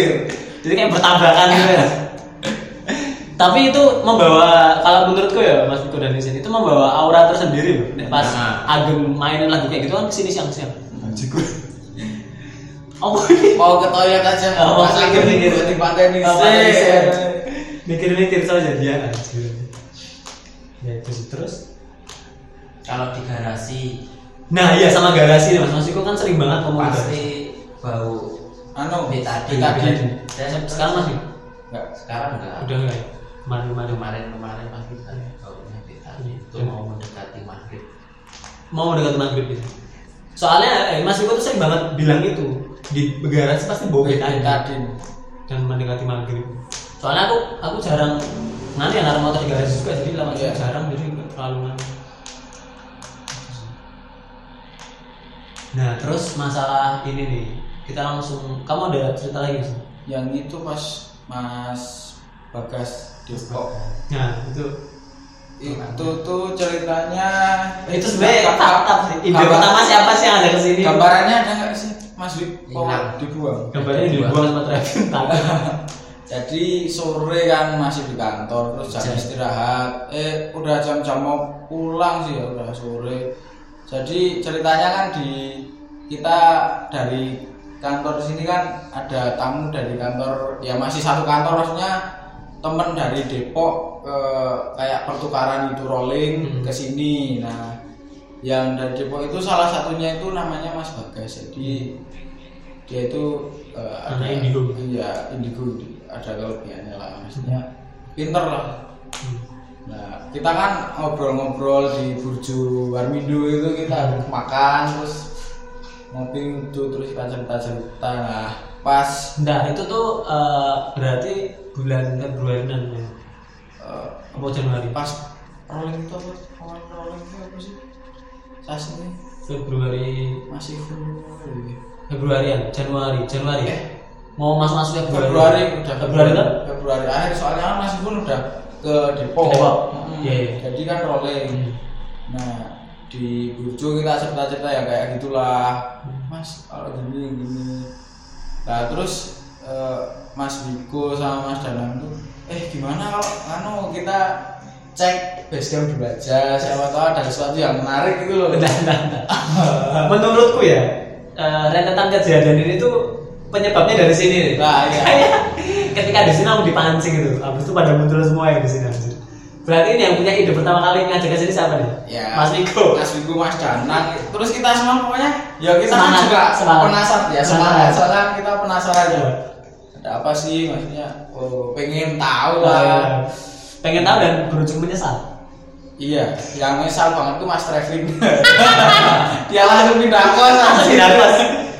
jadi kayak bertabrakan gitu ya tapi itu membawa kalau menurutku ya Mas Viko dan Nisin itu membawa aura tersendiri loh pas Nah. Ageng mainin lagu kayak gitu kan ke sini siang-siang oh. Mau ke toilet aja, Oh, mau pas mikir, lagi mikir. di pantai nih. Oh, mikir-mikir soal jadian aja ya itu sih. terus? Kalau di garasi. Nah iya sama garasi nih Mas. Mas Viko kan sering banget ngomong garasi. pasti bau. Anu, betadin betadin. saya sekarang masih Enggak. sekarang enggak udah enggak ya? Kemarin-kemarin kemarin. Kemarin pas kita baunya betadin itu Iya. mau mendekati maghrib. Mau dekat maghrib gitu. Soalnya eh, Mas Iko tuh sering banget bilang itu di garasi pasti bau betadin Betadin. dan mendekati maghrib. Soalnya aku aku jarang nanti yang motor di garasi juga jadi lama Iya. jarang jadi nggak terlalu nganu. Nah terus masalah ini nih kita langsung kamu ada cerita lagi sih? yang itu pas Mas Bagas Depok Nah itu itu tuh ceritanya itu sebenarnya Gambar- fakta sih. Ide pertama siapa sih yang ada ke sini? gambarannya ada nggak sih Mas Wik oh, Hilang. dibuang Gambarnya dibuang sama Trevin tadi. jadi sore kan masih di kantor terus jam Jam. istirahat eh udah jam-jam mau pulang sih ya udah sore jadi ceritanya kan di kita dari kantor sini kan ada tamu dari kantor ya masih satu kantor maksudnya temen dari Depok ke kayak pertukaran itu rolling Hmm. ke sini nah yang dari Depok itu salah satunya itu namanya Mas Bagas jadi dia itu eh, Anak indigo. iya indigo ada kelebihannya lah maksudnya pinter lah Nah, kita kan ngobrol-ngobrol di Burju Warmindo itu kita makan terus ngopi itu terus kita cerita-cerita. Nah, pas Nah itu tuh eh, berarti bulan Februari ya? eh, apa Januari? pas rolling itu apa? Awal rolling itu apa sih? Sas ini Februari masih Februari. Februarian Januari Januari Eh. mau masuk masuk Februari Februari udah Februari kan Februari akhir soalnya kan masih pun udah ke Depok. Ke Depok. Mm, Iya, iya. Jadi kan rolling. Hmm. Nah di Burjo kita cerita-cerita yang kayak gitulah Mas kalau gini gini Nah terus eh, Mas Wiko sama Mas Danang tuh Eh gimana kalau anu kita cek basecamp dulu aja siapa tahu ada sesuatu yang menarik gitu loh Bentar, bentar, bentar. menurutku ya eh, rentetan kejadian ini tuh penyebabnya dari sini Nah, iya. kayak ketika di sini aku dipancing itu habis itu pada muncul semua yang di sini. Berarti ini yang punya ide pertama kali ngajak ke sini siapa nih? Ya, Mas Miko. Mas Wiku, Mas Danang. Terus kita semua pokoknya ya kita kan Semangat, juga semangat. penasaran ya, Semangat. Soalnya kita penasaran ya. Iya. Ada apa sih maksudnya? Oh, pengen tahu Oh, lah. iya. Pengen tahu dan berujung menyesal. Iya, yang misal banget tuh Mas Trevin. Dia langsung pindah kos. Tidak mas.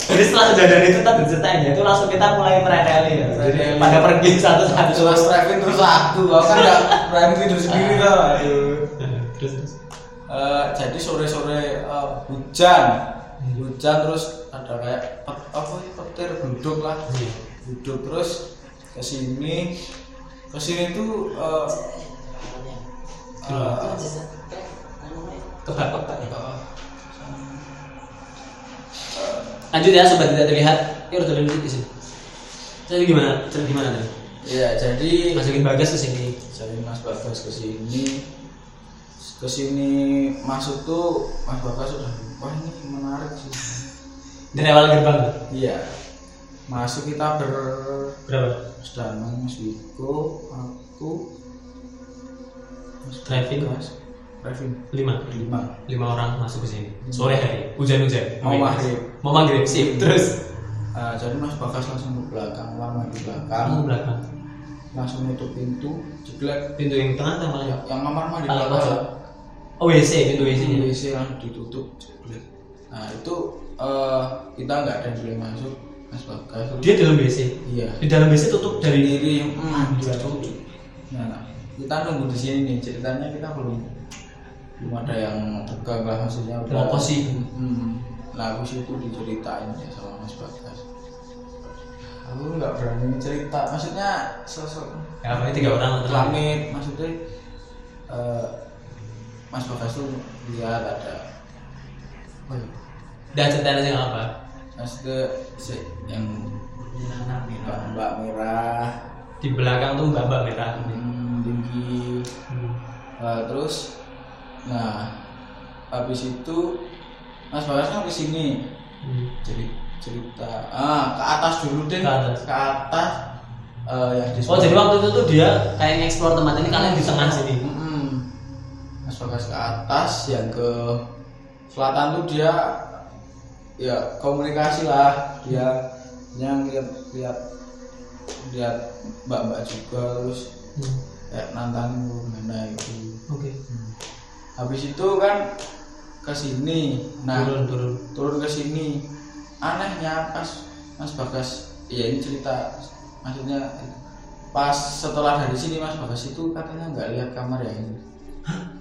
Jadi setelah kejadian itu tadi ceritain ya, itu langsung kita mulai mereleli ya. Jadi pada pergi satu-satu. Terus Mas Trevin terus aku, aku kan nggak berani tidur sendiri Ah. loh. Aduh. Terus terus. Eh, jadi sore-sore eh, hujan, hujan terus ada kayak pet- apa ya petir duduk lah, Iya. duduk terus ke sini, ke sini tuh eh, Kebak-kebak Lanjut ya sobat tidak terlihat. Yuk udah dulu di sini. Jadi gimana? Jadi gimana tadi? ya jadi Masukin bagas ke sini. jadi Mas Bagas ke sini ke sini masuk tuh Mas Bagas sudah wah ini menarik sih Dari awal gerbang. iya masuk kita ber Berapa? Mas Danang, Mas Wiko, aku, Mas Trevin. Bagas, Trevin, Lima. lima. Lima orang masuk ke sini. Sore hari. Hujan-hujan. Mau Oke. maghrib. Mau maghrib. Sip. Terus. Ah, jadi Mas Bagas langsung ke belakang, lama di belakang, Kamu belakang. langsung nutup pintu, jeblek. Pintu yang tengah atau? Yang, yang kamar mandi Paling belakang. Oh WC, pintu WC. Pintu WC langsung ditutup, jeblek. Nah itu eh, kita nggak ada yang boleh masuk, Mas Bagas. Dia dalam WC. Iya. Di dalam WC tutup dari Diri yang Hmm, dia tutup. tutup. Nah, kita nunggu di sini nih ceritanya kita belum belum ada yang tegang lah maksudnya Mau posisi. Hmm. Nah, habis itu diceritain ya sama Mas Bagas. Aku nggak berani cerita, maksudnya sosok Ya, apa tiga orang Klamit, maksudnya eh, Mas Bagas tuh lihat ada oh, ceritain aja nggak apa. maksudnya si, yang mbak mbak merah Di belakang tuh mbak mbak merah. hmm, tinggi Hmm. Nah, terus nah habis itu Mas Bagas kan ke sini Hmm. jadi cerita ah ke atas dulu deh Ke atas. ke atas eh, yang di Oh jadi waktu itu tuh dia kayak nge-explore tempat ini kalian di tengah sini. Mm-mm. Mas Bagas ke atas yang ke selatan tuh dia ya komunikasi lah dia yang lihat lihat lihat mbak-mbak juga terus Hmm. kayak nantangin gimana itu Oke. habis itu kan ke sini. Nah turun turun. turun ke sini. Anehnya pas Mas Bagas ya ini cerita maksudnya pas setelah dari sini Mas Bagas itu katanya nggak lihat kamar yang ini.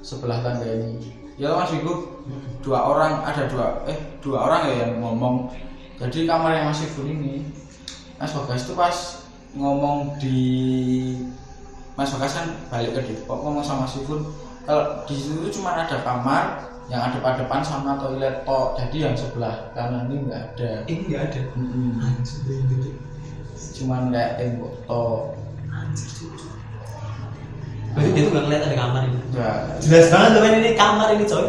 Sebelah tangga ini. Ya Mas Wiku dua orang ada dua eh dua orang ya yang ngomong. Jadi kamar yang masih full ini Mas Bagas itu pas ngomong di Mas Bagas kan balik ke Depok ngomong sama si Fun kalau di situ cuma ada kamar yang ada pada depan sama toilet tok jadi yang sebelah kanan ini nggak ada Ini nggak ada. Mm-mm. Anjir, gitu. cuman kayak tembok tok Anjir. Berarti dia tuh nggak ngeliat ada kamar ini. Nggak. Jelas banget loh ini kamar ini coy.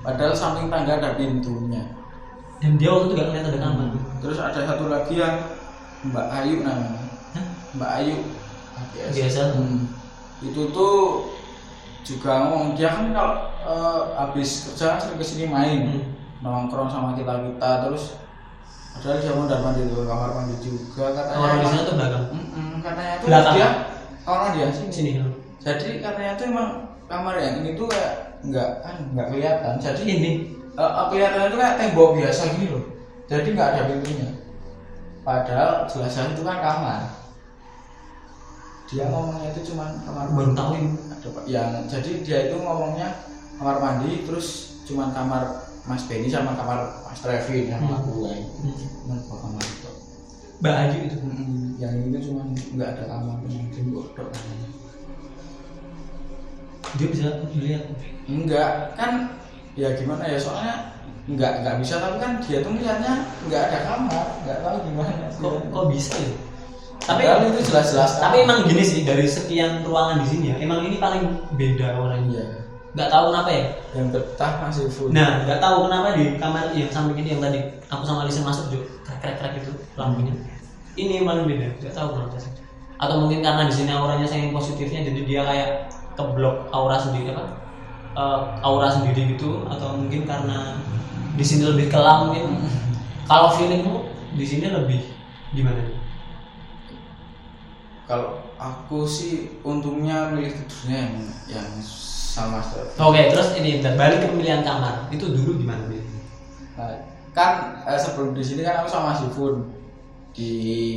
padahal samping tangga ada pintunya Dan dia waktu itu nggak ngeliat ada kamar. terus ada satu lagi yang Mbak Ayu namanya Hah? Mbak Ayu Biasa. Hmm. itu tuh juga ngomong dia kan kalau eh, habis kerja sering ke sini main Hmm. nongkrong sama kita kita terus padahal dia mondar mandir ke kamar mandi juga katanya Kamar di sana tuh belakang. Katanya tuh Belakang. dia mandi ya sini. Sini. jadi katanya tuh emang kamar yang ini tuh kayak nggak kan nggak kelihatan jadi Ini. eh, eh, kelihatannya tuh kayak tembok biasa gini loh jadi nggak ada pintunya padahal jelas-jelas itu kan kamar dia ngomongnya itu cuman kamar Baru tahu ada yang jadi dia itu ngomongnya kamar mandi terus cuman kamar Mas Benny sama kamar Mas Trevin yang Hmm. aku kan Hmm. cuman dua kamar itu Mbak Ayu itu. Mm-mm. yang itu cuman nggak ada kamar cuma tembok tok. Dia bisa lihat. enggak kan ya gimana ya soalnya nggak nggak bisa tapi kan dia tuh melihatnya nggak ada kamar nggak tahu gimana Kok kok bisa ya? Tapi Padahal itu jelas-jelas tapi emang gini sih dari sekian ruangan di sini ya, emang ini paling beda orangnya. Nggak tahu kenapa ya. yang betah masih full Nah, nggak tahu kenapa di kamar yang samping ini yang tadi aku sama Lisa masuk juga krek krek itu lampunya. Ini yang paling beda, nggak tahu kenapa sih. Atau mungkin karena di sini auranya saking positifnya jadi dia kayak keblok aura sendiri apa eh, aura sendiri gitu atau mungkin karena di sini lebih kelam mungkin kalau feelingmu di sini lebih gimana kalau aku sih untungnya milih tidurnya yang yang sama oke terus ini balik ke pemilihan kamar. Itu dulu gimana Bin? Nah, kan eh, sebelum di sini kan aku sama si Fun di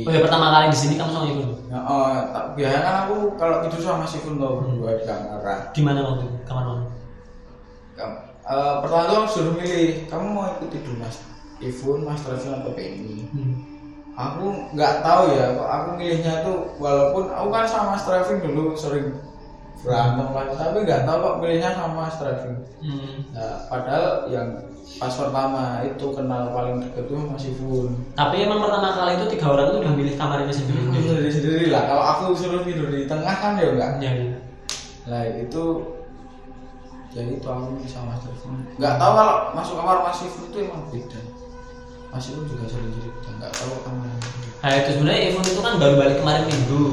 oh ya pertama kali di sini kamu sama ibu Ya, oh, tak- biasanya kan aku kalau tidur sama si Fun tuh berdua di kamar. di mana waktu itu? Kamar mana? Kam- eh, pertama tuh suruh milih, kamu mau ikut tidur mas Ifun, Mas Trevin atau Penny? hmm. Aku nggak tahu ya, aku milihnya tuh walaupun aku kan sama Mas dulu sering berantem lah, tapi nggak tahu kok milihnya sama Trevin. Hmm. Nah, padahal yang pas pertama itu kenal paling deket tuh Mas Ifun. tapi emang pertama kali itu tiga orang itu udah milih kamarnya sendiri Sendiri sendiri lah. Kalau aku suruh tidur di tengah kan ya enggak. ya, ya. Nah itu jadi itu aku sama Mas Ifun. Nggak tahu kalau masuk kamar Mas Ifun itu emang beda. Mas Ifun juga sering cerita. Nggak tahu kamar. Nah itu sebenarnya Evon itu kan baru balik kemarin minggu.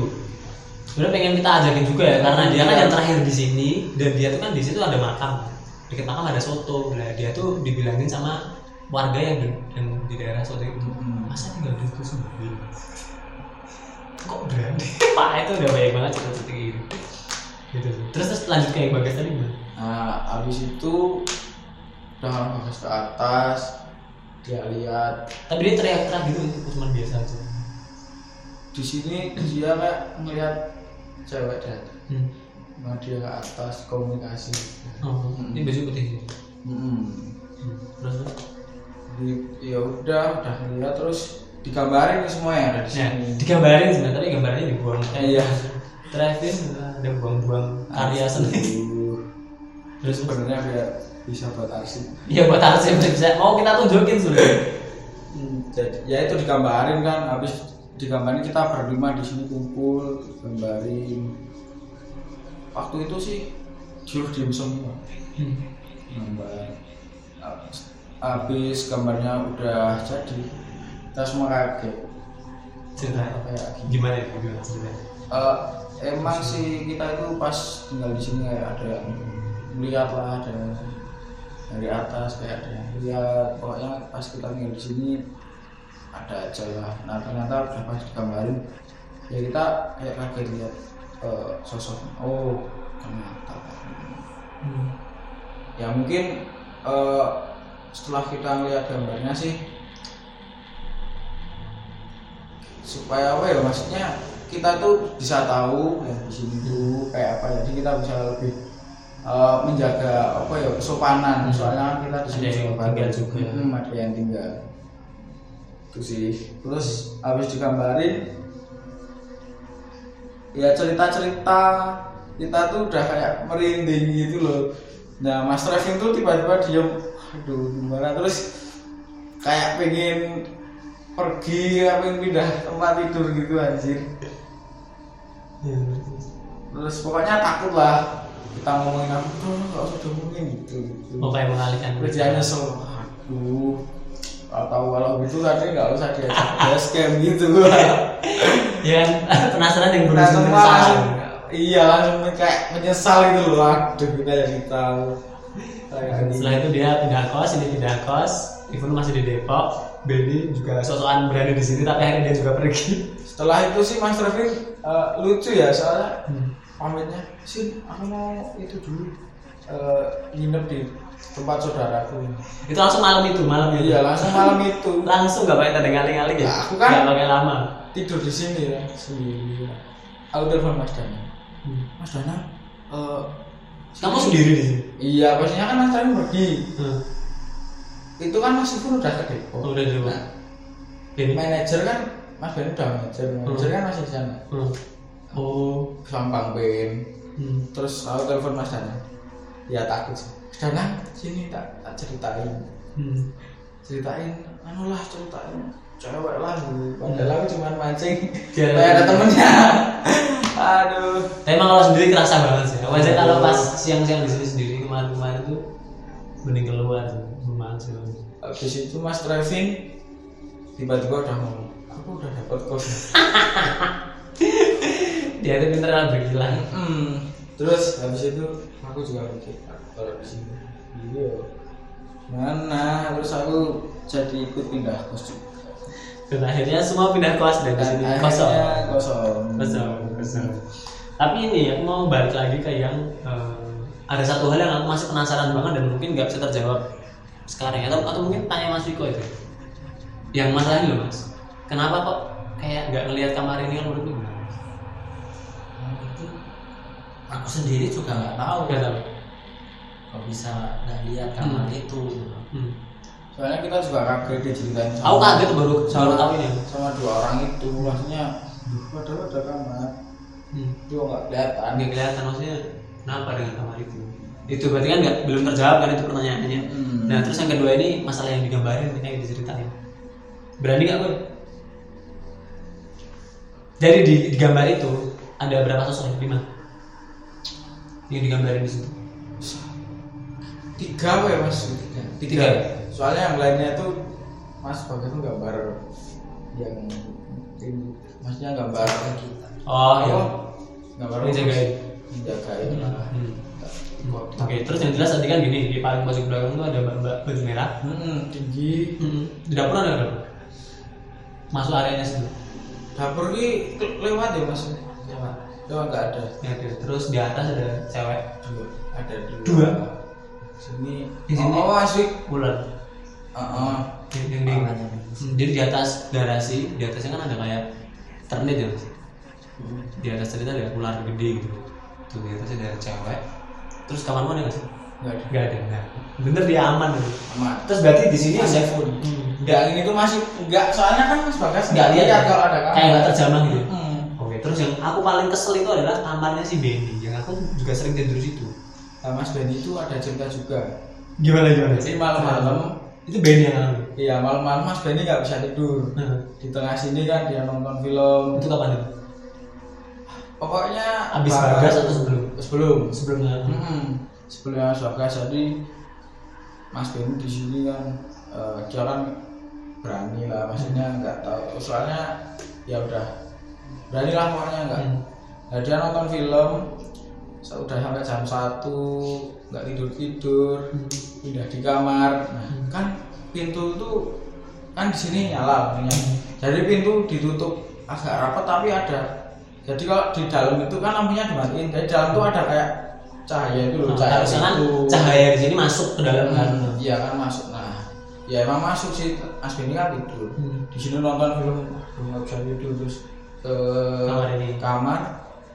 Sebenarnya pengen kita ajakin juga ya karena dia kan Iya. yang terakhir di sini dan dia tuh kan di situ ada makam. Dekat makam ada soto. Nah dia tuh dibilangin sama warga yang di, yang di daerah soto itu Hmm. masa tinggal di situ sendiri. Kok berani? Pak itu udah banyak banget cerita-cerita gitu. Gitu. Terus terus lanjut kayak bagas tadi gimana? Nah abis itu udah bagus ke atas dia lihat Tapi dia teriak-teriak gitu itu cuma biasa aja. di sini dia kayak ngeliat cewek datang. Hmm. Dia ke atas komunikasi. Oh, ini baju putih. Hmm. Hmm. Terus ya udah udah ngeliat terus digambarin semua yang ada di Ya, sini. digambarin sebenarnya tapi gambarnya dibuang kayak Iya. Travis ada buang-buang karya seni. Terus sebenarnya biar bisa buat arsip Iya buat arsip bisa mau kita tunjukin sudah. Hmm, jadi ya itu digambarin kan habis digambarin kita berlima di sini kumpul gambarin waktu itu sih jujur diem semua Hmm. gambar Habis- habis gambarnya udah jadi kita semua kaget Cerita kayak gini. gimana ya gimana ceritanya? Eh, emang sih kita itu pas tinggal di sini kayak ada yang melihat lah ada dari atas kayak ada yang lihat pokoknya pas kita tinggal di sini ada aja lah. Nah ternyata udah pas digambarin ya kita kayak kaget lihat eh, sosoknya oh ternyata. Hmm. ya mungkin eh, setelah kita ngeliat gambarnya sih supaya apa ya maksudnya kita tuh bisa tahu ya di sini tuh kayak apa. Jadi kita bisa lebih eh, menjaga apa ya kesopanan. Soalnya kan kita di sini Ada yang tinggal juga. Hmm, ada yang tinggal itu sih. Terus habis digambarin ya cerita-cerita kita tuh udah kayak merinding gitu loh. Nah Mas Trevin tuh tiba-tiba diem. Aduh gimana? Terus kayak pengen pergi apa pengen pindah tempat tidur gitu anjir. Iya. terus pokoknya takut lah kita ngomongin apa tuh nggak usah ngomongin gitu, gitu. Mau kayak mengalihkan terus dia nyesel aduh atau kalau gitu tadi nggak usah diajak basecamp gitu Ya kan penasaran yang Nah, semua langsung iya langsung kayak menyesal gitu loh aduh kita jadi tahu gini. Setelah itu dia pindah kos, ini pindah kos. Ivan masih di Depok. Benny juga sosokan berada di sini, tapi akhirnya dia juga pergi. setelah itu sih Mas Trevin eh, lucu ya soalnya Hmm. pamitnya sih aku mau itu dulu eh, nginep di tempat saudaraku ini Itu langsung malam itu, malam itu. iya langsung malam itu Langsung nggak pakai tanda ngali-ngali ya? Ya, aku kan- Nggak pakai lama. tidur di sini ya sendiri aku telepon Mas Dana Hmm. Mas Dana eh, Kamu sendiri di sini? iya pastinya kan Mas Trevin pergi Hmm. itu kan Mas Ifun udah ke Depok Oh, udah di Depok. Nah, manajer kan Mas Ben udah manajer manajer kan masih di sana Hmm. Oh. Sampang Ben Hmm. terus aku telepon Mas Dana ya takut sih Dana sini tak, tak ceritain Hmm. ceritain anu lah ceritain cewek lah gitu. padahal aku cuma mancing Biar- ada temennya aduh Tapi emang kalau sendiri kerasa banget sih. Aja kalau pas siang-siang di sini sendiri kemarin-kemarin tuh mending keluar. Memang sih. habis itu Mas Trevin tiba-tiba udah ngomong aku udah dapat kos Dia tuh pinter lah bergila. hmm. Terus habis itu aku juga mikir "Ah, kalau di sini iya. Mana terus aku jadi ikut pindah kos dan akhirnya semua pindah kelas dan sini kosong. kosong. Kosong kosong. Tapi ini aku mau balik lagi ke yang eh, ada satu hal yang aku masih penasaran banget dan mungkin nggak bisa terjawab sekarang. Atau atau mungkin tanya Mas Wiko itu. Yang masalah ini loh Mas. Kenapa kok kayak nggak ngelihat kamar ini kan menurutku aku sendiri juga nggak tahu Nggak tahu. kok bisa nggak lihat kamar itu Hmm. soalnya kita juga kaget diceritain sama- Aku kaget baru baru sama tahu ini. sama dua orang itu maksudnya "Duh, padahal ada kamar Hmm. itu nggak kelihatan nggak kelihatan maksudnya kenapa dengan kamar itu itu berarti kan nggak belum terjawab kan itu pertanyaannya Hmm. nah terus yang kedua ini masalah yang digambarin yang diceritain berani nggak gue jadi di, di gambar itu ada berapa sosok lima yang digambarin di situ. Tiga apa ya mas? Tiga. Tiga. soalnya yang lainnya itu mas bagas itu gambar yang ini. Maksudnya gambar kita. Oh iya. Apa? gambar Yang jagain. jagain lah Hmm. oke terus yang jelas tadi kan gini di paling pojok belakang tuh ada mbak baju merah. Hmm, tinggi. Hmm. di dapur ada nggak masuk areanya situ dapur ini lewat ya mas lewat lewat nggak ada ya, ada. terus di atas ada cewek dua ada dua, Dua? sini Di sini? oh asik ular Heeh. yang, yang di Makanya. Hmm, jadi di atas garasi di atasnya kan ada kayak ternet ya Mas? di atas ternet ada ular gede gitu tuh di atas ada cewek terus kamar mana nggak sih nggak ada nggak ada nggak bener dia aman gitu. aman terus berarti di sini ada full. Hmm, nggak ini tuh masih nggak soalnya kan mas bagas nggak lihat ya? kalau ada kamar kayak nggak terjamah gitu Hmm. Terus yang aku paling kesel itu adalah kamarnya si Benny yang aku juga sering tidur situ Nah, Mas Benny itu ada cerita juga. gimana gimana Jadi malam-malam, itu Benny yang alami iya malam-malam Mas Benny nggak bisa tidur. Di tengah sini kan dia nonton film. itu kapan itu Pokoknya Abis Bagas atau sebelum? Sebelum. sebelumnya Hmm, sebelum Mas Bagas jadi Mas Benny di sini kan eh, dia kan berani lah, maksudnya nggak tahu. Soalnya ya udah berani lah pokoknya nggak. Hmm. Nah, dia nonton film udah sampai jam satu nggak tidur tidur pindah di kamar. Nah kan pintu tuh kan di sini nyala lampunya jadi pintu ditutup agak rapat tapi ada. Jadi kalau di dalam itu kan lampunya dimatiin. Jadi dalam tuh ada kayak cahaya itu loh Nah, cahaya kan itu. cahaya di sini masuk ke dalam. Kan Hmm, iya kan masuk. Nah ya emang masuk sih. Mas Beni kan tidur. Hmm. di sini nonton film nggak bisa tidur terus ke Kamar ini. kamar.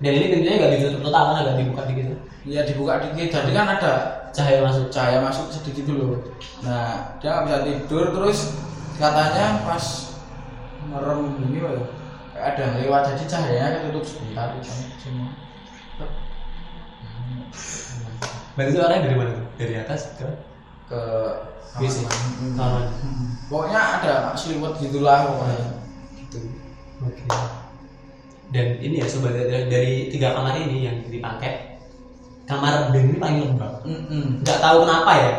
Dan ini pintunya nggak ditutup total kan agak dibuka dikit. Ya dibuka dikit. Jadi kan ada cahaya masuk. cahaya masuk sedikit dulu. Nah dia nggak bisa tidur. Terus katanya pas merem ini loh kayak ada lewat. Jadi cahayanya ketutup sebentar cuma berarti itu orangnya dari mana tuh? Dari atas ke ke WC Hmm. kamar. Pokoknya ada seliwet gitulah pokoknya. Gitu. Oke dan ini ya sobat dari, dari tiga kamar ini yang dipakai kamar Ben ini paling lembab. Nggak tahu kenapa ya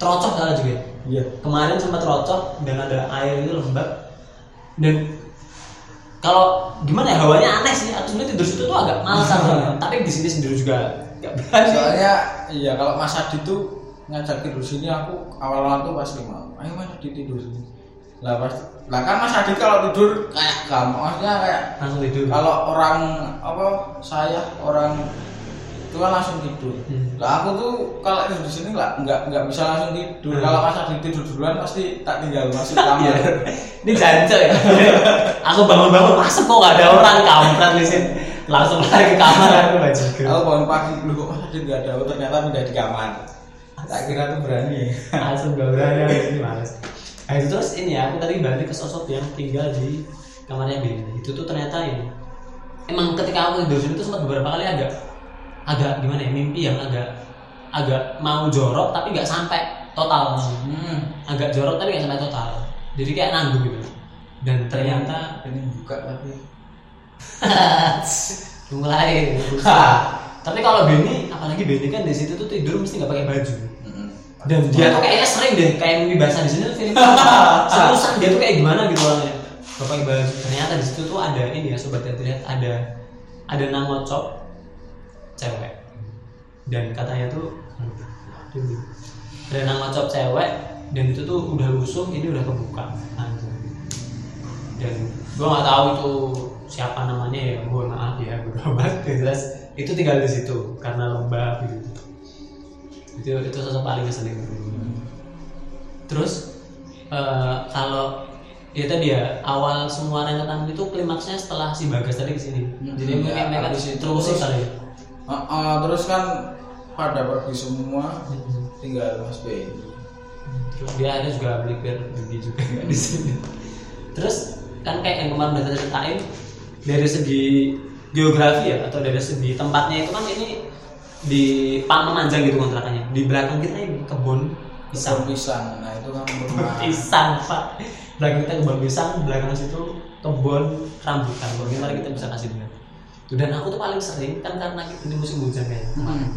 terocok salah juga iya. Kemarin sempat rocok dan ada air itu lembab. Dan kalau gimana ya hawanya aneh sih. Aku sebenarnya tidur situ tuh agak sama tapi di sini sendiri juga nggak berani. Soalnya iya kalau Mas Adi tuh ngajak tidur sini aku awal-awal tuh pas lima. Ayo Mas Adi tidur sini lah pas lah kan Mas Adi kalau tidur kayak gampang maksudnya kayak langsung tidur. kalau orang apa saya orang itu kan langsung tidur. Hmm. lah aku tuh kalau tidur di sini nggak nggak nggak bisa langsung tidur. Hmm. kalau Mas Adi tidur duluan pasti tak tinggal masuk kamar. Iya. ini jancel ya. Aku bangun-bangun masuk kok nggak ada orang kampret di sini. Langsung lari ke kamar aku bajikan aku bangun pagi dulu kok Mas Adi nggak ada? Oh, ternyata pindah di kamar. Tak kira tuh berani. Langsung gak berani di sini males nah itu terus ini ya aku tadi balik ke sosok yang tinggal di kamarnya Billy itu tuh ternyata ini. Emang ketika aku tidur tuh sempat beberapa kali agak agak gimana ya mimpi yang agak agak mau jorok tapi nggak sampai total. Hmm. agak jorok tapi nggak sampai total. Jadi kayak nanggung gitu. Dan ternyata ini buka tapi mulai. Tapi kalau Benny apalagi Benny kan di situ tuh tidur mesti nggak pakai baju. Dan dia tuh kayaknya sering deh kayak mimpi basah di sini tuh feeling seriusan dia tuh kayak gimana gitu orangnya. Gak pakai baju ternyata di situ tuh ada ini ya sobat yang terlihat ada ada nangocok cewek. Dan katanya tuh ada nama cop cewek dan itu tuh udah lusuh ini udah kebuka. Anjir. dan gua nggak tahu itu siapa namanya ya mohon maaf ya banget yang jelas. Itu tinggal di situ karena lembab gitu itu itu sosok paling ngeselin. Terus eh, kalau ya tadi ya awal semua rentetan itu klimaksnya setelah si bagas tadi ke sini jadi Hmm, mungkin ya, mereka terus terus- kali ya. Ah, ah, terus kan pada pergi semua tinggal Mas Benny terus dia ada juga melipir gigi juga di sini. Terus kan kayak yang kemarin udah ceritain dari segi geografi ya atau dari segi tempatnya itu kan ini di Pang memanjang gitu kontrakannya. Di belakang kita ini kebun pisang. Pisang. Nah itu kan rumah pisang pak. Belakang kita kebun pisang belakang situ kebun rambutan. Bagaimana kita bisa kasih lihat Tuh, dan aku tuh paling sering kan karena ini musim hujan ya Hmm.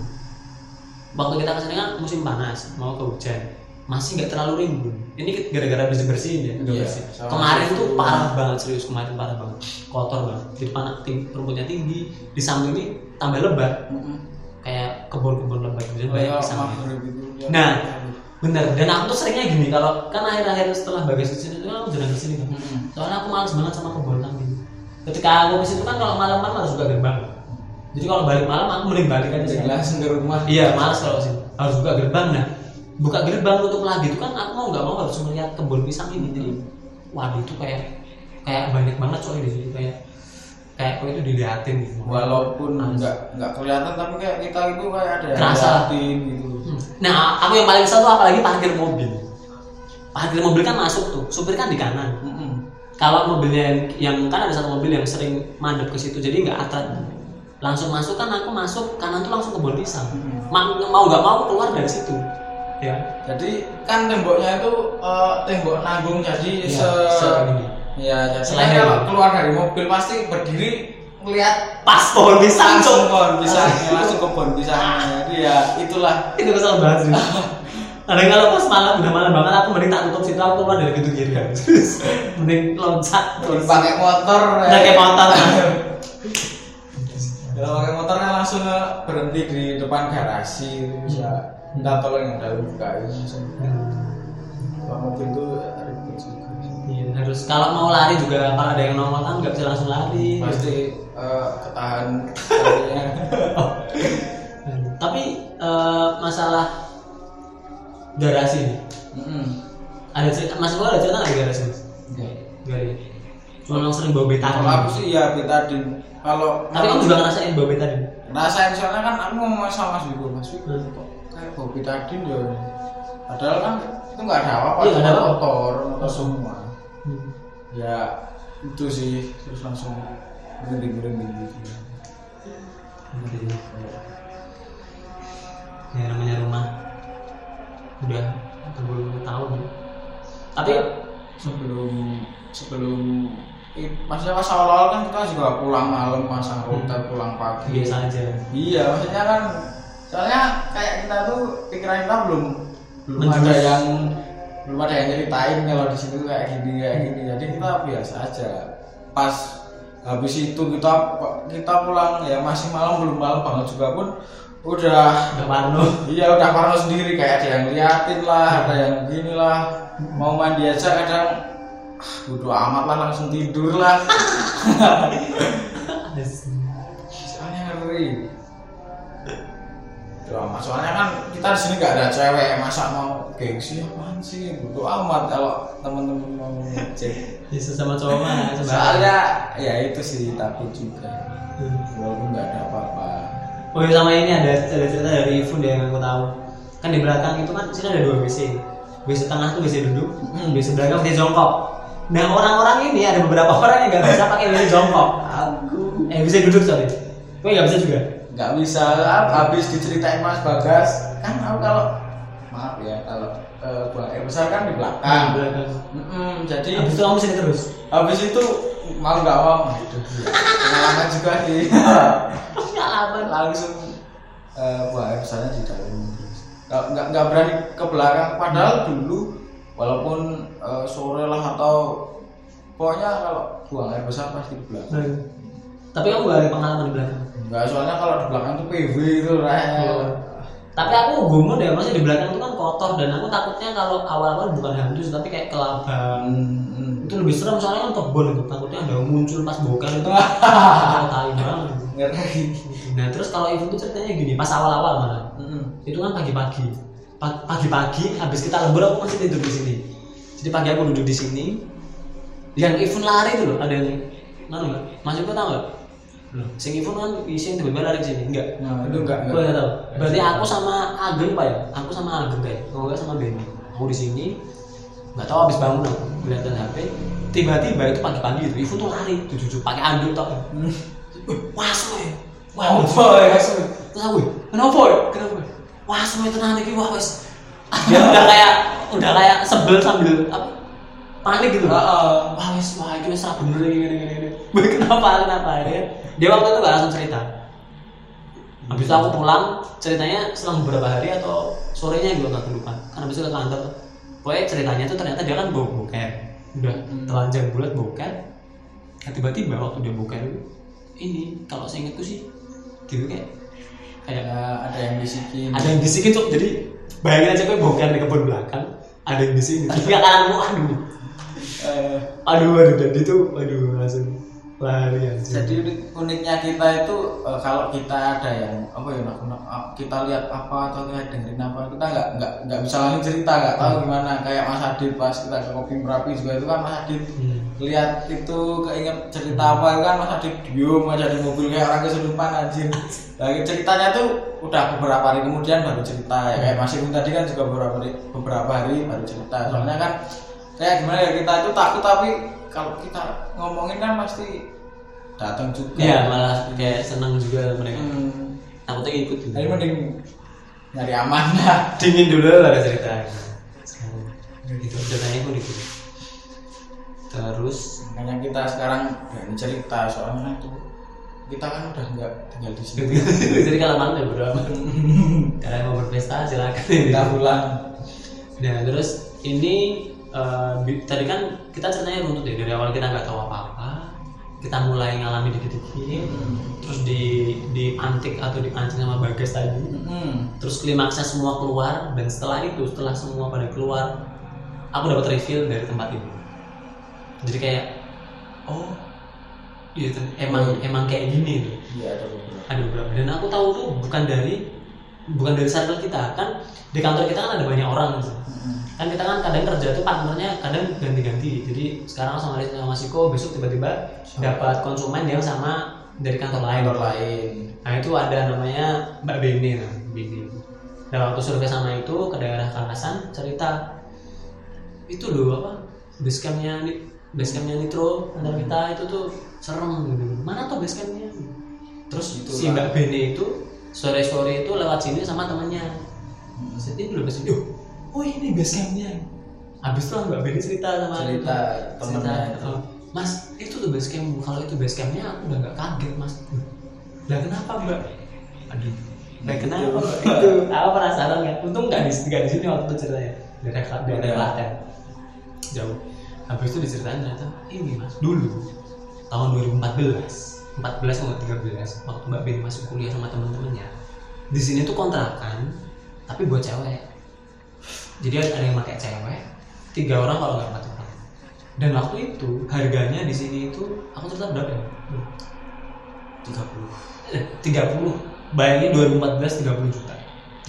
waktu kita ke sini kan musim panas mau ke hujan masih nggak terlalu rimbun. Ini gara-gara bersih bersihin ya Iya, bersih. kemarin tuh parah banget serius kemarin parah banget. Kotor banget. Di ting- rumputnya tinggi di samping ini tambah lebat. Mm-mm. kayak kebun-kebun lebat gitu banyak Kayak pisangnya maghrib itu ya. Nah, bener. Dan aku tuh seringnya gini kalau kan akhir-akhir setelah bagas ke sini itu kan aku jarang ke sini kan. Mm-mm. Soalnya aku males banget sama kebun tangki. Ketika aku ke sini kan kalau malam-malam harus buka gerbang. Jadi kalau balik malam aku mending balik aja. Sih. langsung ke rumah Iya, males kalau sih. Harus buka gerbang nah. Buka gerbang tutup lagi itu kan aku mau nggak mau harus melihat kebun pisang ini. Jadi waduh itu kayak kayak banyak banget coy di situ kayak kayak kok itu diliatin gitu. walaupun nggak nggak kelihatan tapi kayak kita itu kayak ada Kerasa. gitu Nah, aku yang paling kesel tuh apalagi parkir mobil. Parkir mobil kan masuk tuh, supir kan di kanan. Mm-mm. Kalau mobilnya yang, yang kan ada satu mobil yang sering mandep ke situ, jadi nggak atret. Langsung masuk kan aku masuk kanan tuh langsung ke kebun pisang. Ma- mau nggak mau keluar dari situ. Ya. jadi kan temboknya itu eh, tembok nanggung jadi Iya, se, segini. Ya jadi Selain kalau keluar dari mobil pasti berdiri melihat Pas pohon pisang langsung pohon pisangnya langsung ke pohon pisangnya jadi ya itulah Itu kesel banget sih. Ada kalau pas malam udah malam banget aku mending tak tutup situ aku keluar dari pintu kiri kan. Terus mending loncat Kalau pakai motor ya. pakai motor. kalau pakai motornya langsung berhenti di depan garasi bisa minta tolong yang dalam bukain langsung kalau mobil juga Iya, harus kalau mau lari juga kalau ada yang nongol kan nggak bisa langsung lari. pasti eh, ketahan. Tapi eh, masalah garasi nih. Mm-mm. Ada cerita, Mas Bola ada cerita nggak di garasi Mas? Gak ada. Cuma yang sering bau betadin. kalau aku sih ya betadin kalau Tapi kamu juga ngerasain bau betadin. rasain soalnya kan aku ngomong sama Mas Wiku Mas Wiku Hmm. kok kayak bau betadin ya padahal kan itu nggak ada apa-apa Iya, ada motor motor semua Hmm. ya itu sih terus langsung berhenti berhenti gitu Ya namanya rumah udah berpuluh tahun. Tapi sebelum sebelum i- maksudnya pas awal-awal kan kita juga pulang malam pasang hotel pulang pagi biasa aja. iya maksudnya kan soalnya kayak kita tuh pikiran kita belum belum ada Menjurus. yang belum ada yang ceritain kalau di situ kayak gini kayak gini jadi kita biasa aja pas habis itu kita kita pulang ya masih malam belum malam banget juga pun udah Gak parno. Iya udah parno sendiri kayak ada yang liatin lah, ada yang gini lah. Mau mandi aja kadang ah, bodo amat lah langsung tidur lah. Soalnya ngeri. Amat. Soalnya kan kita di sini nggak ada cewek masa mau gengsi apaan sih? Bodo amat kalau temen-temen mau ngecek. Ya sesama cowok mah sembarang. Soalnya ya itu sih takut juga. Walaupun nggak ada apa-apa. Oh iya sama ini ada ada cerita dari Ifun deh yang aku tahu. Kan di belakang itu kan sini ada dua WC. WC tengah tuh WC duduk, Hmm. WC belakang WC jongkok. Nah orang-orang ini ada beberapa orang yang nggak bisa pakai WC jongkok. Aku Eh WC duduk sorry. Gue nggak bisa juga. nggak bisa habis diceritain Mas Bagas kan aku kalau maaf ya kalau eh, buang air besar kan di belakang belakang. Mm-mm, jadi Habis itu kamu sini terus. habis itu mau nggak mau dia. pengalaman juga sih Pengalaman. langsung eh, buang air besarnya di dalam nggak nggak nggak berani ke belakang padahal dulu walaupun eh, sore lah atau pokoknya kalau buang air besar pasti di belakang tapi kamu gak ada pengalaman di belakang Enggak, soalnya kalau di belakang tuh PV itu. Oh. Tapi aku gumun deh maksudnya di belakang itu kan kotor dan aku takutnya kalau awal-awal bukan hantu tapi kayak kelabang Hmm, itu lebih serem soalnya kan kebun itu takutnya ada muncul pas bokar itu. Kalau tai banget nah terus kalau itu tuh ceritanya gini pas awal-awal malah. Hmm. itu kan pagi-pagi. Pa- pagi-pagi habis kita lembur aku masih tidur di sini. Jadi pagi aku duduk di sini. Yang event lari itu loh ada yang mana nggak? Masuk ke tahu nggak Loh, sing event kan isi yang tiba-tiba lari ke sini. Enggak. Nah, itu enggak. Gue nggak tahu. Berarti aku sama Ageng pak ya? Aku sama Ageng kayak kalau nggak sama Benny aku di sini. Nggak tahu habis bangun aku kelihatan HP. Tiba-tiba itu pagi-pagi itu event tuh lari. Tujuh pakai anduk Hmm. wah semuanya wah boy boy. terus aku kenapa ya? Kenapa? Ya? wah semuanya tenang nih wah wes. Dia udah kayak udah kayak sebel sambil apa panik gitu Heeh. wah wes wah itu wes bener ini ini ini ini. Boy, kenapa kenapa ya dia waktu itu gak langsung cerita. Habis itu aku pulang ceritanya selang beberapa hari atau sorenya juga nggak lupa. Karena habis itu ke kantor pokoknya ceritanya tuh ternyata dia kan bau boker udah telanjang bulat boker Nah, tiba-tiba waktu dia boker ini kalau saya ingatku sih gitu kayak. Kayak Kayak ada yang bisikin. ada yang bisikin cok jadi bayangin aja kayak boker di kebun belakang ada yang bisikin. Terus dia kananmu aduh Eh, aduh aduh dan itu aduh langsung lari aja jadi unik- uniknya kita itu eh, kalau kita ada yang apa ya ah, kita lihat apa atau kita dengerin apa kita nggak nggak nggak bisa langsung cerita nggak tahu gimana. Kayak Mas Adit pas kita ke kopi merapi juga itu kan Mas Adit Hmm. lihat itu keinget cerita apa itu kan Mas Adit diem aja di mobil kayak orang kesurupan anjir lagi ceritanya tuh udah beberapa hari kemudian baru cerita ya. Kayak Mas Irun tadi kan juga beberapa hari, beberapa hari baru cerita. Soalnya kan kayak gimana ya kita itu takut tapi kalau kita ngomongin kan pasti datang juga. Iya malah kayak senang juga mereka. Hmm. takutnya ikut juga. Jadi mending nyari aman lah. dingin dulu baru cerita. Gitu. Ceritanya pun gitu. Terus? Makanya kita sekarang berani cerita soalnya itu. Kita kan udah nggak tinggal di sini. jadi kalau ya berdua kalian mau berpesta silakan. Kita pulang. nah terus ini bi- tadi kan kita ceritanya runtut ya dari awal kita nggak tahu apa-apa. Kita mulai ngalami dikit-dikit. Terus di diantik atau dipancing sama bagas tadi. Hmm. terus klimaksnya semua keluar. Dan setelah itu setelah semua pada keluar aku dapat reveal dari tempat ini jadi kayak oh iya emang emang kayak gini tuh Iya ada beberapa. ada beberapa. Dan aku tahu tuh bukan dari bukan dari circle kita. Kan di kantor kita kan ada banyak orang gitu. Hmm. kan kita kan kadang kerja tuh partnernya kadang ganti-ganti jadi sekarang sama sama Siko besok tiba-tiba dapat konsumen yang sama dari kantor lain Kantor lain. Nah itu ada namanya Mbak Bene nah, Bene. Dan waktu survei sama itu ke daerah Kalasan cerita itu loh apa basecampnya basecampnya Nitro antar kita itu tuh serem gitu. Mana tuh basecampnya? Terus Itu si lah. Mbak Bene itu sore-sore itu lewat sini sama temennya. Jadi itu loh basecamp. Oh, ini basecampnya. Habis itu Mbak Bene cerita sama Cerita temennya itu. Mas itu tuh basecamp. Kalau itu basecampnya aku udah nggak kaget mas. Lah kenapa Mbak? Aduh. Lah Gitu. kenapa Mbak? Itu aku penasaran kan. Untung nggak di nggak di sini waktu itu ceritanya. Daerah Kla- daerah. Klaten. Jauh. Habis itu diceritain ternyata ini mas dulu tahun 2014 14 atau 13 waktu Mbak Beni masuk kuliah sama temen-temennya di sini tuh kontrakan tapi buat cewek jadi ada yang pakai cewek tiga orang kalau nggak empat orang dan waktu itu harganya di sini itu aku cerita berapa ya? 30 eh, 30 bayangin 2014 30 juta.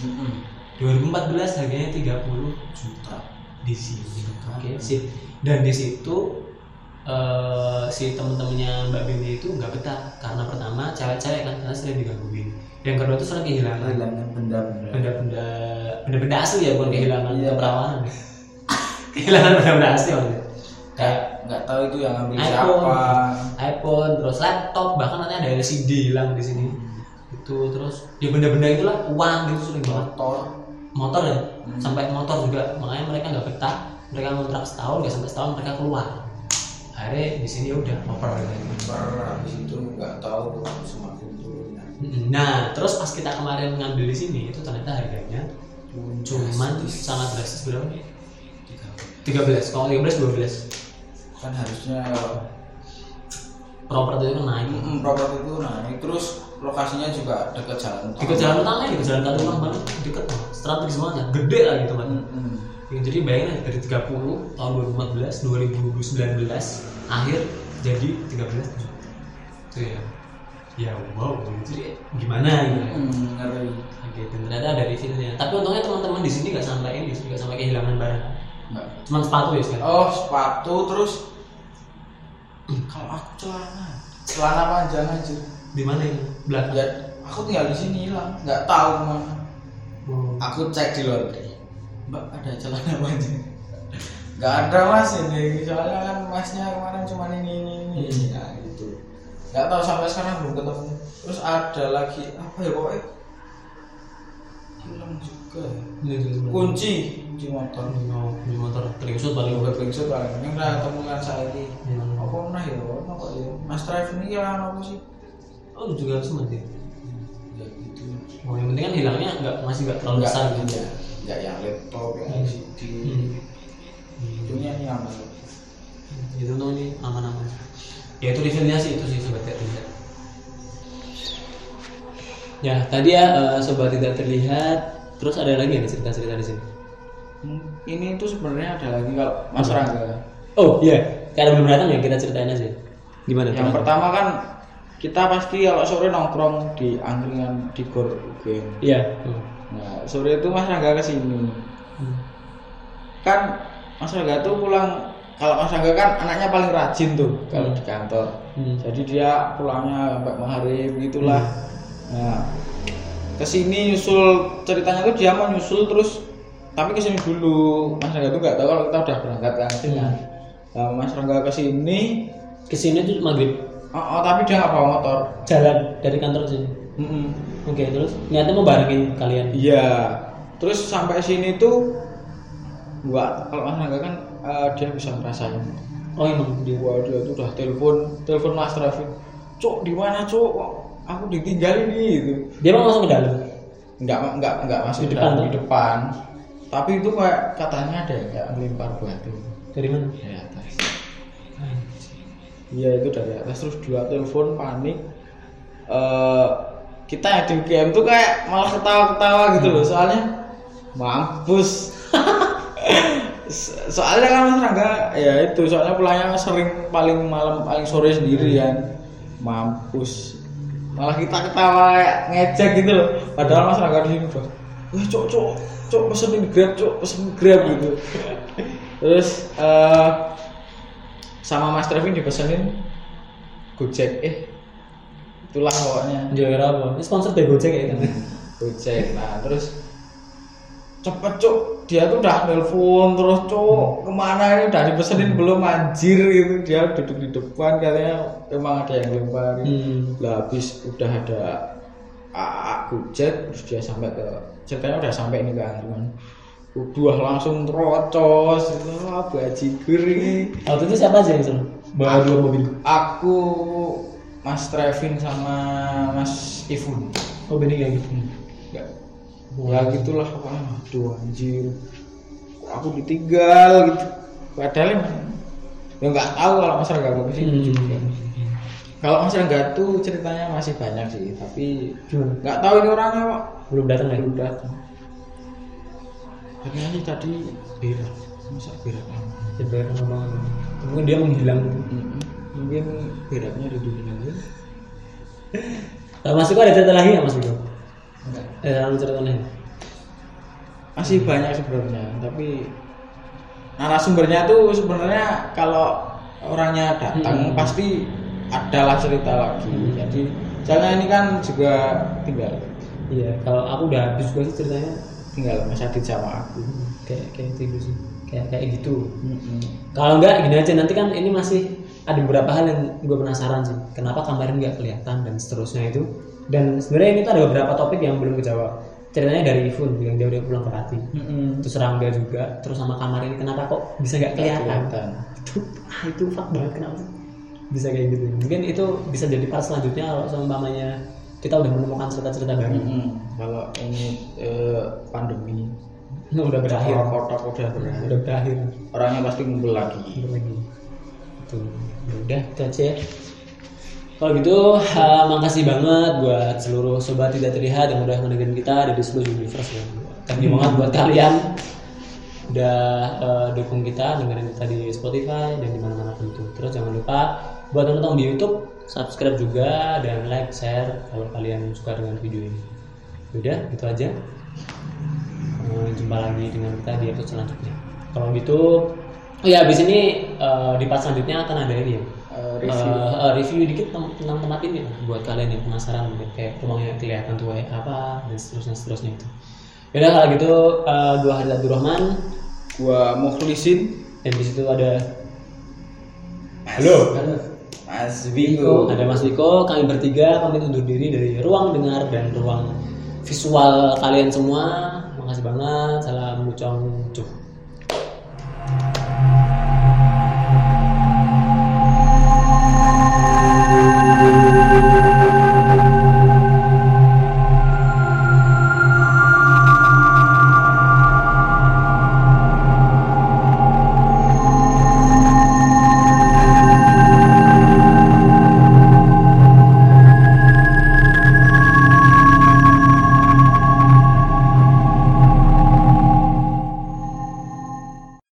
Hmm. 2014 harganya 30 juta. Di sini. Oke sip. Dan di situ eh, si temen-temennya Mbak Bini itu nggak betah. Karena pertama cewek-cewek kan karena sering digangguin. Yang kedua tuh sering kehilangan. Kehilangan benda-benda. benda-benda benda-benda asli ya bukan kehilangan Iya. keperawanan kehilangan benda-benda asli maksudnya kayak nggak tahu itu yang ambil iPhone, siapa iPhone, terus laptop, bahkan nanti ada LCD hilang di sini. Itu terus ya benda-benda itulah uang gitu sering banget. motor Motor ya, Hmm. sampai motor juga. Makanya mereka nggak betah. Mereka kontrak setahun, nggak sampai setahun mereka keluar. Akhirnya di sini udah oper gitu. habis itu nggak tahu semakin turun. Nah, terus pas kita kemarin ngambil di sini itu ternyata harganya cuman sangat drastis berapa? 13. Kalau 13 12. kan harusnya properti itu kan naik. Mm, properti itu naik. Terus lokasinya juga dekat jalan di ke jalan utama ya ke jalan banget deket. Banget strategis banget ya. Gede lah gitu kan Mm. Ya, jadi bayangin aja dari 30 tahun 2014 2019 akhir jadi 13 itu ya ya wow jadi gimana gitu? ya. Mm, ngeri Oke, dan ternyata ada revealnya tapi untungnya teman-teman di sini nggak sampai ini nggak sampai kehilangan barang. Nggak. cuma sepatu ya sekarang? Oh sepatu terus? Kalau aku celana. Celana panjang aja. Di mana ini? Belakang? Ya aku tinggal di sini hilang nggak tahu ke mana. Oh. aku cek di laundry. Mbak ada celana panjang. Nggak ada mas ini. Soalnya kan masnya kemarin cuma ini ini ini. Hmm. Nah nggak tahu sampai sekarang belum ketemu terus ada lagi apa ya pokoknya hilang juga ya. Di sebelah. kunci kunci motor di motor teringsut paling Oke, bingsu paling ini udah ketemu kan saya ini Hmm. apa pernah ya apa kok ya mas drive ini hilang apa sih Oh juga semua ya. ya gitu Oh yang penting kan hilangnya nggak masih nggak terlalu besar gitu. ya nggak yang laptop yang Hmm. LCD Hmm. punya ini aman Itu untuk ini aman-aman. Ya itu revealnya sih itu sih sobat tidak terlihat. Ya tadi ya eh, sobat tidak terlihat. Terus ada lagi yang cerita-cerita di sini. Hmm, ini tuh sebenarnya ada lagi kalau Mas Apa? Rangga. Oh iya, karena belum datang ya kita ceritain aja. Gimana? Yang teman? pertama kan kita pasti kalau sore nongkrong di angkringan di Gor UGM. Iya. Hmm. Nah, sore itu Mas Rangga ke sini. Hmm. Kan Mas Rangga tuh pulang kalau Mas Rangga kan anaknya paling rajin tuh kalau Hmm. di kantor. Hmm. Jadi dia pulangnya sampai maghrib gitulah. Nah, ke sini nyusul ceritanya tuh dia mau nyusul terus tapi ke sini dulu Mas Rangga tuh nggak tahu kalau kita udah berangkat kan. Hmm. Nah, Mas Rangga ke sini, Ke sini tuh maghrib oh, oh, tapi dia nggak bawa motor. jalan dari kantor sini. Mm-mm. Oke terus niatnya mau barengin kalian. Iya. Terus sampai sini tuh gua kalau Mas Rangga kan eh, dia bisa ngerasain. Oh emang dia. Wah dia tuh udah telepon, telepon Mas Traffic. Cuk di mana cuk? Kok Aku ditinggal ini gitu. Dia mau masuk ke dalam. Enggak enggak enggak masuk Di dalam, depan, di depan. Tapi itu kayak katanya ada yang kayak melempar batu Dari mana? dari atas. Iya itu dari atas terus dua telepon panik. Eh kita yang di UGM tuh kayak malah ketawa-ketawa gitu loh soalnya mampus. So- soalnya kan Mas Rangga ya itu soalnya pulangnya sering paling malam paling sore sendiri kan. Mampus. Malah kita ketawa kayak ngejek gitu loh. Padahal Mas Rangga di sini udah wah cok cok cok pesenin grab cok pesen grab gitu. Terus eh sama Mas Trevin dipesenin Gojek eh itulah pokoknya. Jual apa? Ini sponsor dari Gojek ya kan? Gojek nah terus cepet cuk dia tuh udah nelpon terus cuk ke mana ini udah dipesenin belum anjir gitu dia duduk di depan katanya emang ada yang lemparin Hmm. lah habis udah ada AA Gojek terus dia sampai ke ceritanya udah sampai ini kan cuman udah langsung terocos wah bajigur ini Waktu itu siapa aja yang seru? Dua mobil. aku Mas Trevin sama Mas Ifun Oh bening ya gitu. Ya, ya gitulah aduh anjir aku ditinggal gitu padahal ya nggak tahu kalau Mas Rangga ke sini Hmm. juga kalau Mas Rangga tuh ceritanya masih banyak sih tapi nggak tahu ini orangnya kok Belum datang ya? belum datang sih tadi berak masa berak Sebenarnya ngomong. Mungkin dia menghilang. Mm-mm. mungkin beraknya di dunia lain Mas Iko ada cerita lagi nggak Mas Iko? Enggak Eh, ada cerita lain? masih banyak sebenarnya tapi narasumbernya tuh sebenarnya kalau orangnya datang Hmm. pasti adalah cerita lagi jadi soalnya ini kan juga tinggal Iya, kalau aku udah habis juga sih ceritanya tinggal Mas Adit sama aku kayak kayak itu sih. Kayak kayak gitu. Mm-mm. Kalau enggak gini aja nanti kan ini masih ada beberapa hal yang gue penasaran sih. Kenapa kemarin nggak kelihatan dan seterusnya itu. Dan sebenarnya ini tuh ada beberapa topik yang belum kejawab. Ceritanya dari Ivun yang dia udah pulang ke Pati. Mm-mm. Terus Rangga juga. Terus sama kamar ini kenapa kok bisa nggak kelihatan? Kelihatan. Itu ah, itu fak banget kenapa bisa kayak gitu. Mungkin itu bisa jadi part selanjutnya kalau seumpamanya kita udah menemukan cerita-cerita baru. Mm-mm. kalau ini eh, pandemi udah berakhir. kota udah berakhir Udah berakhir. orangnya pasti ngumpul lagi Bentar lagi. Itu. Ya udah itu aja ya. Kalau gitu, uh, makasih banget buat seluruh sobat tidak terlihat yang udah mendengarin kita dari seluruh universe ya. Thank you banget buat kalian udah uh, dukung kita dengerin kita di Spotify dan di mana-mana tentu. Terus jangan lupa buat teman-teman di YouTube subscribe juga dan like, share kalau kalian suka dengan video ini. Udah, itu aja. Uh, jumpa lagi dengan kita di episode selanjutnya. Kalau gitu, oh ya abis ini uh, di part selanjutnya akan ada ini ya. Eh, review. Eh, review dikit tentang tempat ini lah, buat kalian yang penasaran mungkin kayak rumahnya kelihatan tuh kayak apa dan seterusnya seterusnya itu. Yaudah kalau gitu eh, dua hari Abdurrahman. Gua mukhlisin dan di situ ada halo. Mas Vigo ada Mas Wiko kami bertiga pamit undur diri dari ruang dengar dan ruang visual kalian semua. Makasih banget. Salam mucong cuh